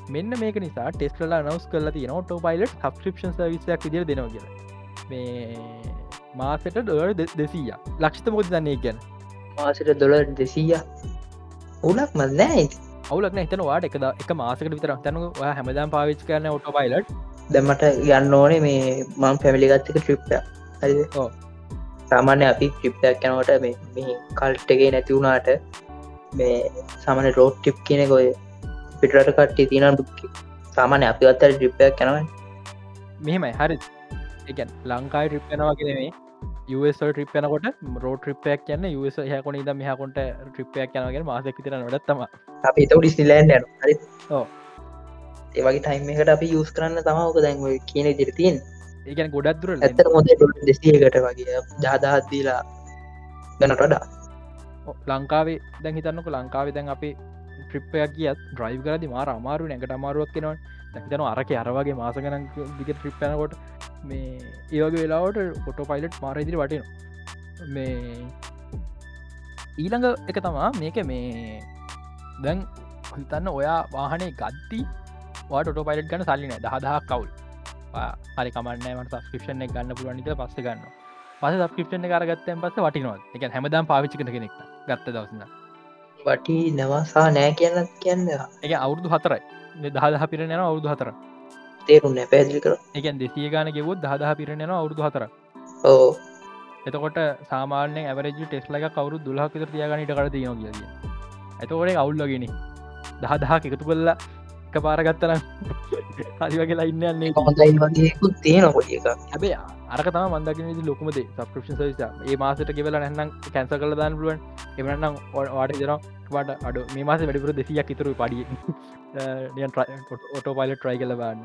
මෙන්න මේක නිසා ටෙස්ටලා නවස් කල තින ඔට පයිලට සබස්ක්‍රපෂන් විසයක් විදිර දෙනවා කිය මේ මාසට ඩොර් දෙසීය ලක්ෂත මොද දන්නේ ගැන මාසට දොලර් දෙසීය උනක් මදනෑ අවුලක් එතන වාට එක එක මාසකට විතර තැනු හැමදාම් පාවිච් කරන ඔට පයිලට් දැමට යන්න ඕනේ මේ මං පැමිලිගත්තක ට්‍රිප්ය හරි සාමාන්‍ය අපි ට්‍රිප්යක් කැනවට මේ මෙහි කල්ට්ටගේ නැති වුණාට මේ සාමන රෝඩ් ටිප් කියනෙ කොය පිටරට කට්ටි තින සාමානය අපි අත්තර ට්‍රිප්යක් කැනව මෙහෙමයි හරි එකන් ලංකායි ට්‍රිප්යනවා කියෙනේ ට්‍රිප්යනකොට රෝ ට්‍රිපයක් කියන්න යස හකොන ද මෙහකොට ට්‍රිපයක් යනගේ මාසක තිර නොඩත්තම අපි තව ඩිස්නිලෑන්ඩ හරි ඒවගේ ටයිම් එකට අපි යස් කරන්න තමවක දැන්ව කියන දිරතින් ඒකන ගොඩක් දුර ඇත මොද දෙසියකට වගේ. ජාදාහත්දීලා ගැනට වඩා ලංකාවේ දැන් හිතන්නක ලංකාවේ දැන් අපි ට්‍රිප්පයක් කියත් ්‍රයි් කරදි මාර අමාරු නැකට අමාරුවක් කෙනවා දැතන අරක අරවාගේ මාසගන දිග ට්‍රිප්පැනකොට මේ ඒවගේ වෙලාවට ොටෝ පයිලට් මාරදිරි වටන මේ ඊළඟ එක තමා මේක මේ දැන් හිතන්න ඔයා වාහනේ ගත්ති වාට ොට පයිලට් ගන්න සල්ලින දහදහක් කවුල් හරි කමන්න සස්ක්‍රපෂන ගන්න පුළුවනික පස්ස ගන්න පස සස්ක්‍රපෂන කරගත්තයන් පස වටිනවා එක හැමදාම් පාවිච්චි කන කෙනෙක් ගත්ත දවසන්න වටි නවාසා නෑ කියන්න කියන්න එක අවුරදු හතරයි. දහදහ පිරෙන යන අවුරදු හතර. තේරුන්න පැදිලි කර එකන් දෙසිය ගාන ගෙවුත් දහදහ පිරෙන යන අවුරදු හතර ඕ එතකොට සාමාන්‍ය ඇවරජ ටෙස්ලක කවරු දුල්හ විතර තියගනට කර තියන කිය ඇතකොට අවුල්ලගෙන දහදහක් එකතු කල්ලා එක පාරගත්තන හරි වගේ ඉන්න යන්නේ හොඳයි වගේකුත් තියෙන කොඩි එක හැබේ අරකතම මන්දකින ලොකුමද සබස්ක්‍රපෂන් සවිස ඒ මාසට කෙවල නැන්නම් කැන්ස කල දාන්න පුළුවන්. එමනම් වාට දෙන වට අඩ මේ මාස වැඩිපුර දෙසියක් ඉතුරු පඩිය. ඔටෝ පයිල ට්‍රයි කල බන්න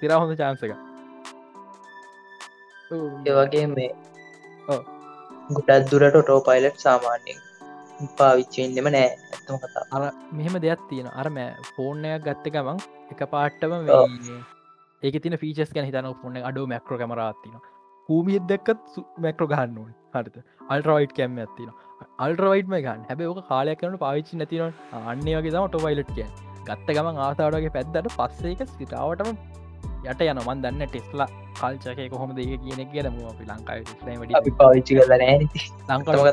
සිර හොඳ චාන්සක ඒවගේ මේ ගොඩත් දුරට ටෝ පයිලට් සාමාන්‍යෙන් පාවිච්චෙන්ෙම නෑ. ඇත්තම කතා අර මෙහෙම දෙයක් තියෙන අරම ෆෝර්නයක් ගත්ත ගමන් එක පාට්ටම ඒක තින ෆීචස් ගැන හිතන ෆොන අඩෝ මැක්‍රෝ කමරාත්තින හූමියත් දෙක්කත් මැක්‍රෝ ගන්න ඕන හරිත අල්ට්‍රවයිට් කැම්ම ඇතින අල්ට්‍රවයිට්ම ගන්න හැබ ඕක කාලයක් කරනට පාවිච්චි නැතින අන්නේ වගේ තම ටොවයිලට් කිය ගත්ත ගමන් ආසාාවගේ පැත්දට පස්සේක සිටාවටම යට යන මන් දන්න ටෙස්ලා කල්චක කොහොම දෙක කියන කියලම අපි ලංකායි පාවිච්චි කරන ලංකාව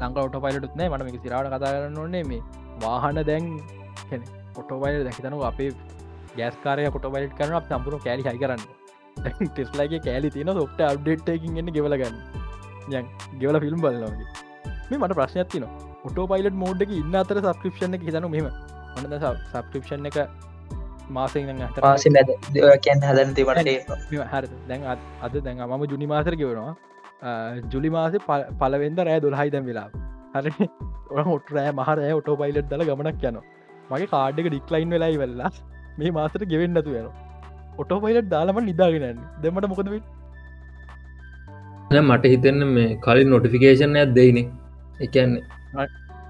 ලංක ඔට පයිලටුත්නේ මට මේ සිරාට කතා කරන්න ඕන්නේ මේ වාහන දැන්. ඔටෝබයිල් දැහිතනු අපේ ගෑස්කාරය කොටබයිට් කරන අප සම්පුරු කෑලි හයි කරන්න. ටෙස්ලගේ කෑලි තින සොක්ට අප්ඩේට්කින් එන්න ගෙවලගන්න යන් ගෙවල ෆිල්ම් බලනගේ මේ මට ප්‍රශ්නයක් තින ඔටෝ පයිලට මෝඩ්ඩක ඉන්න අතර සබස්ක්‍රපෂණ හිතනු මෙම මනද සබස්ක්‍රපෂන් එක මාසෙන් පාසි මැද කියන්න හදන තිවට හර දැන් අද දැන් මම ජුනි මාසර ගෙවනවා. ජුලි මාස පලවෙද රෑ දොල්හයි දැම් වෙලා. හරි. ඔ ඔට රෑ මහරෑ ඔටෝ පයිලට් දල ගමනක් යනවා. මගේ කාඩ්ඩක ඩික්ලයින් වෙලායි වෙල්ලා මේ මාසට ගෙවෙන්නතු යන ඔටෝ පයිලට් දාලම නිදාගෙනන්න දෙමට මොකද මට හිතන්න මේ කලින් නොටිෆිකේෂන් ඇත් දෙයින. එකන්නේ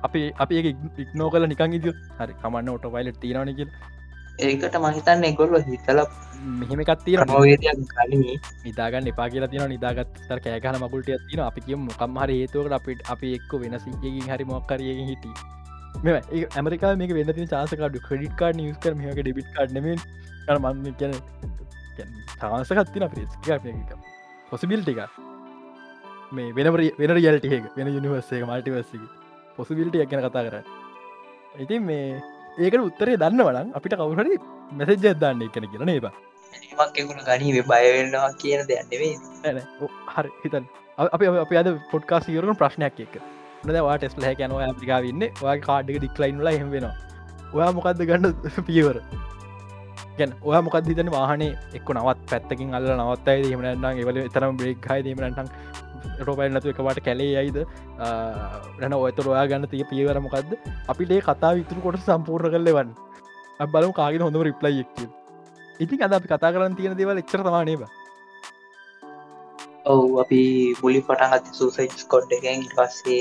අපි අපි ඉක්නෝ කල නිකං ඉදිය හරි කමන්න ඔට පයිලට් තිරනක ඒකට මහිතන්න එකොල්ල හිතල මෙහෙම කලින් නිදාගන්න එපා කියලා තින නිදාගත්තර කෑගන මකුල්ට තින අපි කිය මොකම්හර හේතුවකට අපිට අපි එක්ක වෙනසිගේ හරි මොක්කරයග හිටී මේ ඇමරිකා මේ වෙන චාසකඩ ක්‍රඩිට කාඩ නිස් කර මේක ඩිබිට කාඩ් නෙම මන් කියන තාසකත්තින ප්‍රේස් පොසිබිල් ටික මේ වෙන වෙන රියල්ට එක වෙන යනිවර්සේ මල්ටිවර්සි පොසිබිලිටියක් ගැන කතා කර ඉතින් මේ ඒකට උත්තරේ දන්න වලන් අපිට කවුහරි මෙසජ දන්න එකන කියලා නේබ මක්කුණ ගනීවේ බයවෙන්නවා කියන දෙයන්නෙවේ හරි. හිතන් අප අප අද පොඩ්කාස් යරුණු ප්‍රශ්නයක් එක වා ටෙස්ල හැකැනව ඇපිකාවන්න ඔයා කාඩ්ක ඩික්ලයින්ල හෙම වෙනවා. ඔයා මොකක්ද ගන්න පියවර ගැන ඔයා මොකද හිතන වාහනේ එක්ක නවත් පැත්තකින් අල්ල නවත්තයි දීමනන්න එවල තරම් බ්‍රේක්හයි දීමනටන් රෝපයිල් නතු එකවට කැලේ අයිද රැන ඔයතර ඔයා ගන්න තිය පියවර මොකක්ද අපිට කතා විතුරු කොට සම්පූර්ණ කරලෙවන් බලු කාගෙන හොඳම රිප්ලයි එක්ක ඉතින් අද අපි කතා කරන්න තියෙන දේවල් එච්චර තමානේබ ඔවු අපි මුලි පටන්ගත් සූසයිස් කොඩ් එකෙන්. පස්සේ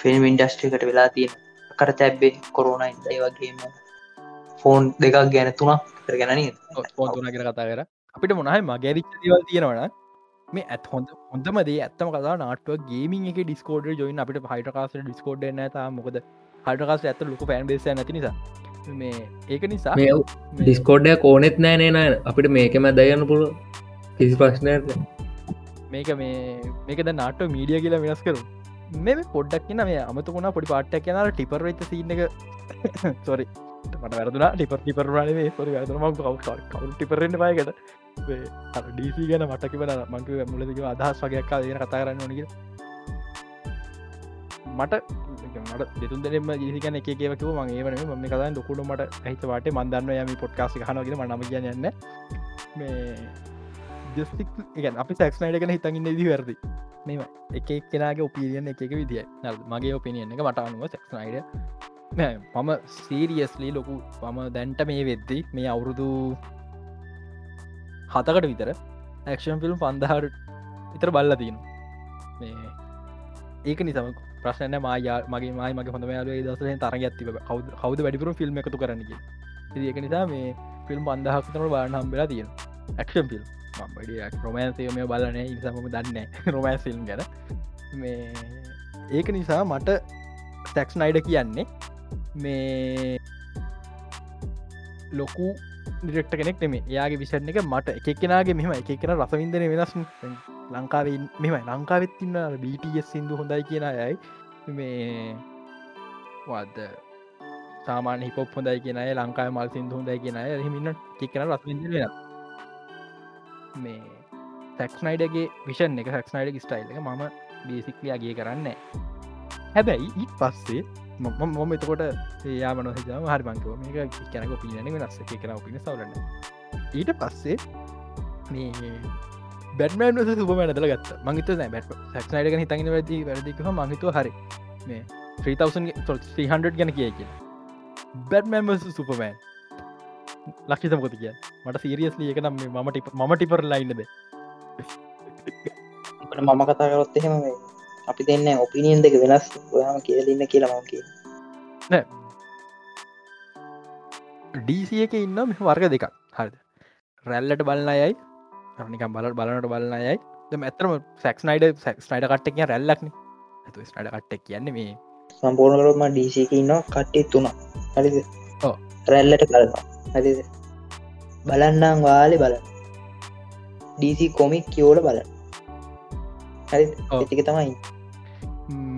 ෆිල්ම් ඉන්ඩස්ට්‍රිකට වෙලා තියෙන කර තැබ්බේ කොරුණ ඉදයි වගේම ෆෝන් දෙකක් ගැන තුනක් කර ගැන ෝතුන කර කතා කර. අපිට මොනහයි මගැරිච්ච දේවල් තියෙනවන මේ ඇත් හොඳ හොඳම දේ ඇත්තම කතා නාටුව ගේමින් එක ඩිස්කෝඩ ජොයින් අපිට හයිටකාස ඩිස්කෝඩ් නත මොකද? හටකාස ඇත ලොක පෑන් බේස නැති නිසා. මේ ඒක නිසා ඩිස්කෝඩ්ඩය කෝනෙත් නෑ නෑ අපිට මේකම දයන්න පුළ කිසි ප්‍රශ්නයට මේක මේ මේකද නාට මීඩිය කියලා වෙනස් කරු මේ පොඩ්ඩක් කියන මේ අමතුකුණ පොඩි පාට්ටක් කියනර ටිපර වෙච්ච සින්න එක. සොරි මට වැරදුනා. ටිපර ටිපරවානේ සොරි වැරදුම කවු ටිපරෙන්න්න පායකට ඩීසි ගැන මටකිවන මංක මුලදික අදහස් වගේක් දන කතා කරන්න ඕනක මට මට දෙතුන් දෙම ජිසිකන එකකවකව මගේ වන ම කතා ොකුට මට ඇහිත වාට මන්දන්න යම පොට්කාසි හනගෙන නම කියන්න මේ ජස්තික් එක අපි සැක්ස්නයිඩ කන හිතඟන්න දී වැරදි. මෙම එක කෙනගේ ඔපිලියන එක විදිිය මගේ ඔපිනියන එක මට අනුව සැක්ස්නයිඩ මම සීරියස්ලි ලොකු මම දැන්ට මේ වෙද්දි මේ අවුරුදු හතකට විතර ඇක්ෂන් ෆිල්ම් පන්දහට විතර බල්ල තියෙන මේ ඒක නිසම ප්‍රශ්න මයා මගේ මයි මගේ හොඳ යාල දසන තරග ඇතිව කවද කවද වැඩිපුරු ෆිල්ම් එකතු කරන්නක ඒක නිසා මේ ෆිල්ම් පන්දහක් තර බාන හම්බෙලා තියෙන ඇක්ෂන් ෆිල්ම් මම්බඩ රොමෑන්සය මේ බලන නිසාම දන්න රොමෑන් ෆිල්ම් ගැන. මේ ඒක නිසා මට තැක්ස් නයිඩ කියන්නේ මේ ලොකු ඩිරෙක්ට කෙනෙක් නෙමේ යාගේ විෂණ එක මට එකක්ෙනගේ මෙම එක කෙන රසවින්දන වෙනස් ලංකාව මෙම ලංකාවෙත්තින්න BTS සිින්දු හොඳයි කියන අයයි. මේ වද සාමාන හිපොප් හොඳයි කියන අය ලංකාව මල් සිින්දු හොඳයි කියන අය. හිමින්න කෙන රසවින්ද වෙන මේ සැක්ස්නයිඩගේ විෂන් එක සැක්ස්නයිඩ ස්ටයිල් එක මම බේසික්ලියගේ කරන්න හැබැයි ඊත් පස්සේ මොම එතකොට ඒයා මන හජම හරි බංකව මේක කැනක පිනන වෙනස් කර පින සවලන්න. ඊට පස්සේ මේ බැටමන් සුපමන දල ගත් මංගත බැට සක්නයිඩක හිතගෙන වැදි වැරදික මහිතුව හරි මේ 3000 ගැන කිය කිය බැටමන් සුපමෑන් ලක්ෂිත මොකති කිය මට සීරියස්ලි එක නම් මම ටිප මම ටිපර ලයින්නද මම කතා කරොත් එහෙම අපි දෙන්න ඔපිනියන් දෙක වෙනස් ඔයාම කියලඉන්න කියලා මම කිය ඩීසිය එක ඉන්න මෙ වර්ග දෙකක්. හරිද? රැල්ලට බලන්න අයයි නිකම් බල බලනට බලන්න අයයි. ඇතරම සැක්ස් නයිඩ සැක්ස් නයිඩ කට්ට කිය රැල්ලක්න. ඇතු ස්නඩ කට්ටක් කියන්නේ මේ සම්පූර්ණකරම ඩීසික ඉන්න කට්ටේ තුනා හරිද? රැල්ලට බලනවා හරිද බලන්නම් වාලි බල ඩීසි කොමික් කියෝල බල හරි ඇතික තමයි.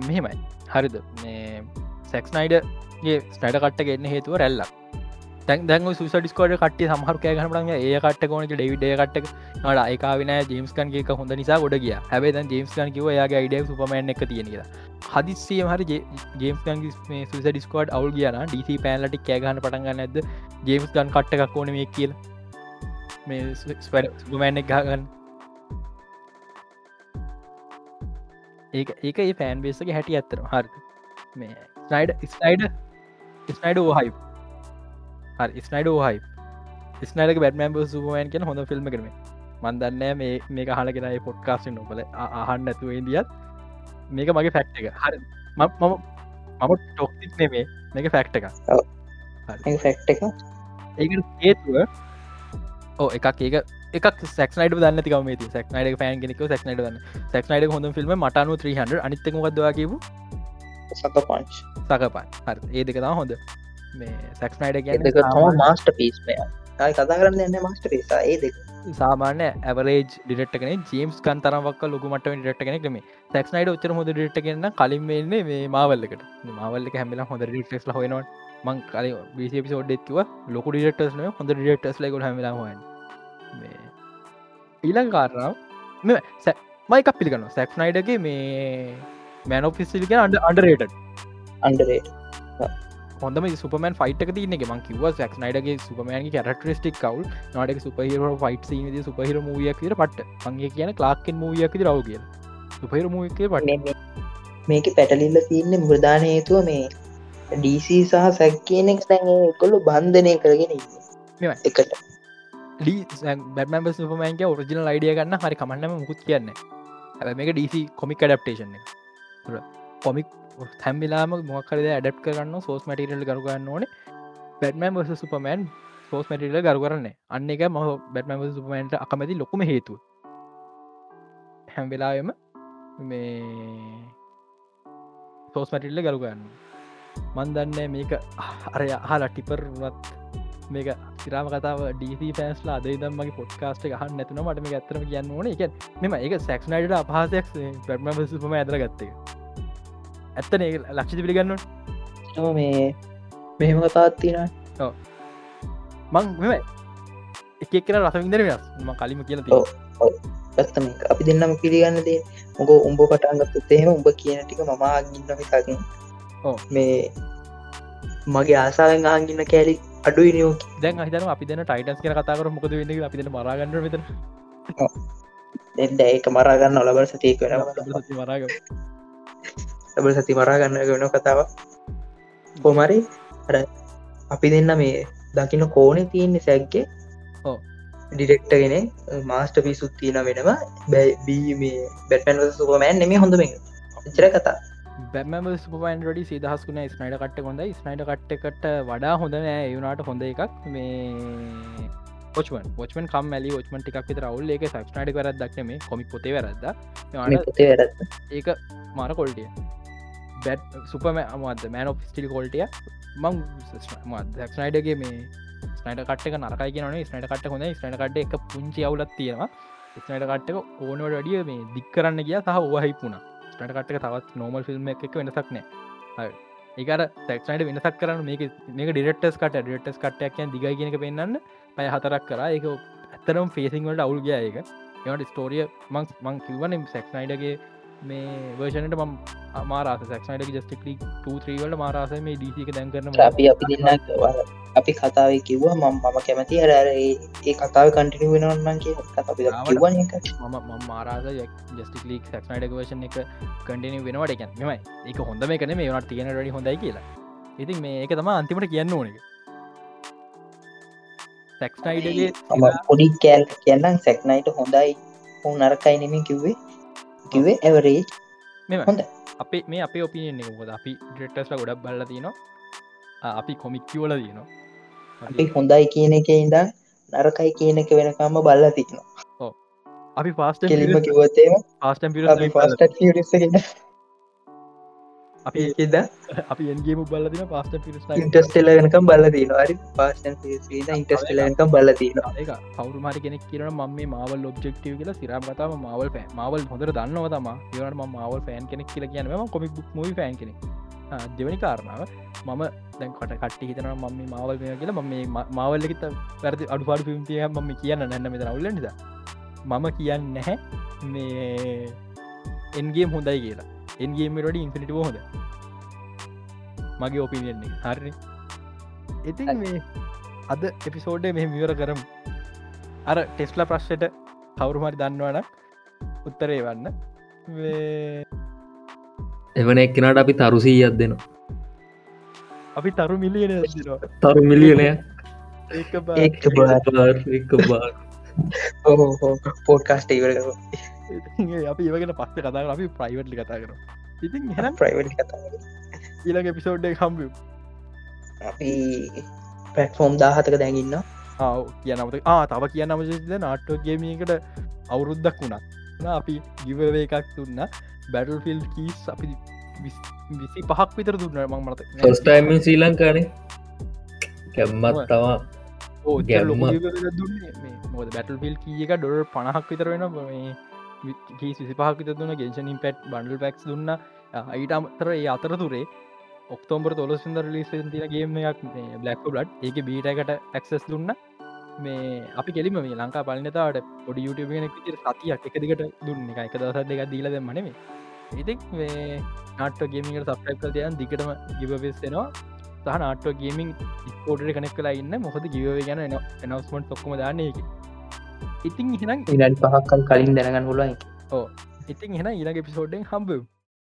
මෙහෙමයි. හරිද? මේ සැක්ස් නයිඩගේ ස්නයිඩ කට්ට ගන්න හේතුව රැල්ලක් තැන් දැන් සුස ඩිස්කෝඩ කට සහර කෑගනට ඒ කට කෝන ඩෙවිඩේ කට්ට නට ඒකාවින ජේම්ස්කන් එක හොඳ නිසා ගොඩ කිය හැබේ ජේම්ස්කන් කිව යාගේ යිඩ සුපමන් එක තියෙන කියලා. හදිස්සිය හරි ජේම්ස්කන් සුස ඩිස්කෝඩ් අවල් කියන ඩීසි පෑන්ලටි කෑගහන පටන්ගන්න ඇද ජේම්ස්කන් කට්ට එකක් ඕන මේ කියල. මේ සුපමෑන් එක ගහගන්න. ඒක ඒක ඒ ෆෑන් බේසගේ හැටි ඇත්තර හරි මේ ස්නයිඩ ස්නයිඩ ස්නයිඩ හයි හරි ස්නයිඩ හයි ස්නයිඩ බැටමන් සුපමන් කියෙන හොඳ ෆිල්ම් කරම මන්දන්න මේ මේ හලගෙනයි පොඩ්කාස්ට නොබල අහන්න ඇතුව ඉදිියත් මේක මගේ ෆැක්් එක. හරි. මම මම ටොක්තික් නෙමේ. මේක ෆැක්් එක ෆැක්් එක. ඒ හේතුව ඕ එකක් ඒක එකක් සක්නයිට දන්න තිකම සක්නයිට පෑන් ගෙනෙක සක්නයිට දන්න. සක්නයිට හොඳ ෆිල්ම් මටනු 300 අනිත්තකදවා කිවූ සක පංච් සකපන් හරි. ඒ දෙක තම හොඳ මේ සැක්ස්නයිඩ තම මාස්ට පිස් ආය කතා කරන්න යන්න මස්ටර සා ඒ දෙක. සාමාන්‍ය ඇවරේජ් ජේම්ස් කන් තරවක් ලොකුමට ඩිරට් කෙනෙක් නෙම සැක්නයිඩ උච්චර හොඳ ඩිට කියන්න කලින් වෙන්නේ මේ මාවල්ලකට මාවල්ල හැමිලා හොඳ ඩිටෙස් හොනවා මං කල බිසිපිසෝඩ්ඩෙත්ව ලොකු ඩිරෙක්ටර්ස් හොඳ ඩිරෙක්ටර්ස් ලක හැමිලා හොන් ඊළඟ කාරනාව මෙ මයිකක් පිළිගන්න සැක්නයිඩගේ මේ මැනෝෆිසිලික අන්ඩ අන්ඩරේට අන්ඩරේට හොඳම සුපමන් ෆයිට තියන මං කිව සක් නයිඩගේ සුපමෑන් කරක්ටරිස්ටික් කවල්? නටක සුපහිර ෆයිට ද සුපහිර මූියක් කියර පට මගේ කියන ලාක්කෙන් මූියක් රව කිය සුපහිර මූක පට මේක පැටලිල්ල තියන්න මෘධාන හේතුව මේ ඩීසි සහ සැක් කියන එක තැන් කොල්ලු බන්ධනය කරගෙන එකට. බැම සුපමෑන්ගේ ඔරිජිනල් අයිඩිය ගන්න හරි කමන්නම මුකුත් කියන්න ඇ මේක ඩීසි කොමික් ඩප්ටේෂන් කොමික් හැම්මිලාම මොකරද ඇඩප් කරන්න සෝස් මටිරල් ගරුගන්න ඕන. බැටමන් වස සුපමෑන් සෝස් මටිරල ගරු කරන්න අන්න එක ම බැටමන් සුපමන්ට අකමැති ලොකුම හේතු හැම්වෙලායම මේ සෝස් මටිල්ල ගරුගන්න මන් දන්න මේක අරය හලා ටිපර් වත් මේක සිරාම කතාව ඩීසි පෑස්ලා අද දම්මගේ පොඩ්කාස්ට ගහන්න නැතුන මට මේ ඇතරම කියන්න ඕන. එක මෙම ඒක සැක්නයිට අපහසයක් පැටම සුපම ඇතර ගත්තක ඇත්තන ලක්ෂි පිළිගන්න මේ මෙහෙම කතාත්තින මං මෙම එක කර රසවිදර වෙනස්. ම කලිම කියල ඇත්තම අපි දෙන්නම පිළිගන්න දේ. මොක උඹ පටන්ගත්ත එහෙම උඹ කියන ටික මමා ගින්නම මේ මගේ ආසාාවෙන් ආගින්න කෑලි අඩුයි නියෝ දැන් හිතන අපි දෙන ටයිටස් කිය කතාකර මොකද වෙන්න අපි මරගන්න මෙත එද ඒක මරාගන්න ඔලබල සතිය කර මරාග ලබල සති මරාගන්න වෙන කතාව කොමරි අර අපි දෙන්න මේ දකින්න කෝනේ තියන්නේ සැක්ගේ ඩිරෙක්ටගෙන මාස්ට පිසුත් තියෙන වෙනවා බැබී මේ බැට්පැන් සුපමෑන් නෙම හොඳම චර කතා. බැම ස්පන් ඩි සිදහස් වුන ස්නයිඩ කට්ට කොඳ ස්නයිඩ කට්ටකට වඩා හොඳ නෑ යුනාට හොඳ එකක්. මේ පොචන් පොචමන් කම් මැලි ෝචමන් ටික් විත රවුල් එක සක්නඩ කරත් දක්න මේ කොමික් පොතේ වැරද ඒක මාර කොල්ටිය බැට් සුපම අමද මෑන ස්ටිල් කොල්ටිය මං දක්නයිඩගේ මේ ස්නයිට කට්ක නරකයි කියන ස්නට කට හොඳ ස්නට කට එක පුංචි අවුලත් තියෙනවා. ස්නට කට්ක ඕනවට ඩිය මේ දික් කරන්න කිය සහ ඕහහිපුුණා ස්නට කට්ක තවත් නෝමල් ෆිල්ම් එක වෙනසක් නෑ ඒකට තැක්නට වෙනසක් කරන්න මේක මේක ඩිරෙක්ටස් කට ඩිරෙක්ටස් කට්ටයක්යන් දිග කියනක පෙන්න්න පය හතරක් කර. එක ඇත්තරම් ෆේසිං වලට අවුල් ගිය එක එවට ස්ටෝරිය මං මං කිවන සැක්නයිඩගේ මේ වර්ෂණට මම් මාරස සක්නට ජස්ටිකලි 3වලට මාරස මේ ඩීසික දැන් කරන අපි අපි දෙන්න අපි කතාව කිව්වා මම මම කැමති. අර ඒ කතාව කටිනි වෙනවන්නන් කිය අපි එක මම මාරාද ජස්ටිකලික් සක්නයිඩ වර්ෂන් එක කටිනි වෙනවට. එක මෙමයි එක හොඳ මේ කන මේ වනට තියෙන රඩි හොඳයි කියලා. ඉතින් මේ ඒක තම අන්තිමට කියන්න ඕනක සැක්ස්නයිඩගේ පොඩි කෑල් කියන්නම්. සැක්නයිට හොඳයි. හු නරකයි නෙමින් කිව්වේ කිවේ ඇවරේජ් මෙ හොඳ අපේ මේ අප ඔපිනියන් එක ොද අපි ඩෙටස්ල ගොඩක් බල්ල තියනවා. අපි කොමික් කියවල තියනවා. අපි හොඳයි කියන එක ඉඳ නරකයි කියන එක වෙනකම්ම බල්ල තියනවා. අපි පාස්ට කෙලිම පාස්ටම් පාස්ට ියරසගෙන අපි ඒද අපි එන්ගේම බල්ලදින පාස්ට පිරිස් ඉන්ටස්ටෙල වෙනකම් බල්ල දීනවාරි පාස්ටන් ඉන්ටස්ටලකම් බල්ල තින එක කවරු මරි කෙනෙක් කියරන ම මේ මවල් ඔබ්ෙක්ටව කියලා සිරම් කතාව මවල් පෑ මවල් හොඳර දන්නව තම. ඒවන ම මවල් ෆෑන් කෙනෙක් කියල කියනම කොමික් මුයි ෆෑන් කෙනෙක්. දෙවැනි කාරණාව මම දැන් කොට කට්ටි හිතන මම මාවල් මේ කියලා ම මාවල්ලකිත පැරදි අඩුපාඩු පිම්තිය මම කියන්න නැන්න මෙත අවුල්ලනිද මම කියන්න නැහැ මේ එන්ගේම් හොඳයි කියලා එන්ගේමට ඉන්ෆිනිට හොඳ. මගේ ඔපිනියන්නේ හරි. ඉතින් මේ අද එපිසෝඩ්ඩ මෙ මිවර කරම්. අර ටෙස්ලා ප්‍රශ්යට කවුරුමරි දන්නවන උත්තරේ වන්න එවන එක්කෙනට අපි තරුසීයක් දෙනවා. අපි තරු මිලියන තරු මිලියනය එක බාර්. ඕහෝ පෝඩ්කාස්ට ඉවර අපි ඒවගෙන පස්ස කතා අපි ප්‍රයිවට්ලි කතා කර ඉතින් හෙනම් ප්‍රයිවට් කතා ඊළඟ එපිසෝඩ් හම්බ අපි පැටෆෝම් දාහතක දැඟන්න කියනමට ආ තව කියන්න මජද නාට්ටෝගේමකට අවුරුද්දක් වුණා අපි ගිවවේ එකක් තුන්න බැටල් ෆිල් කීස් අපි විසි පහක් විතර දුන්න මං මට. ෆස්ටයිම ශ්‍රී ලංකානේ කැම්මත් තමා ගැම්ම. දුන්න. මොද බැටල් පිල් කියක ඩොර් පණහක් විතර වෙන කී සිසි පහක් විත දුන්න ගෙන්ෂනින් පැට් බන්ඩල් පැක්ස් දුන්න. අයිට අමතර ඒ අතරතුරේ ඔක්තෝම්බර තොලසිද ලිස් තින ගේම එකක් බ්ලක් බ්ලඩ් ඒක බීටකට ඇක්සස් දුන්න. මේ අපි කෙලිම මේ ලංකා පලනතාවට පොඩි යුටගෙන සතියක් එක දිකට දුන්න. එක එක දවසත් දෙක දීලද මනෙමේ ඉතික් මේ නාට ගේමිට සප්‍රයිප් කල් දයන් දිගටම ගිබවෙස්සෙනවා සහ නාටෝ ගේමින් ස්කෝඩට කනෙක් කලා ඉන්න. මොහද ගිව ගැන එනවස්මට ඔක්කම දාන්න එක ඉතින් ඉහනම් ඉඩ පහක්කල් කලින් දැනගන්න හොලයි ඉතින් එෙන ඊනගේ පිසෝඩ්ඩෙන් හම්බ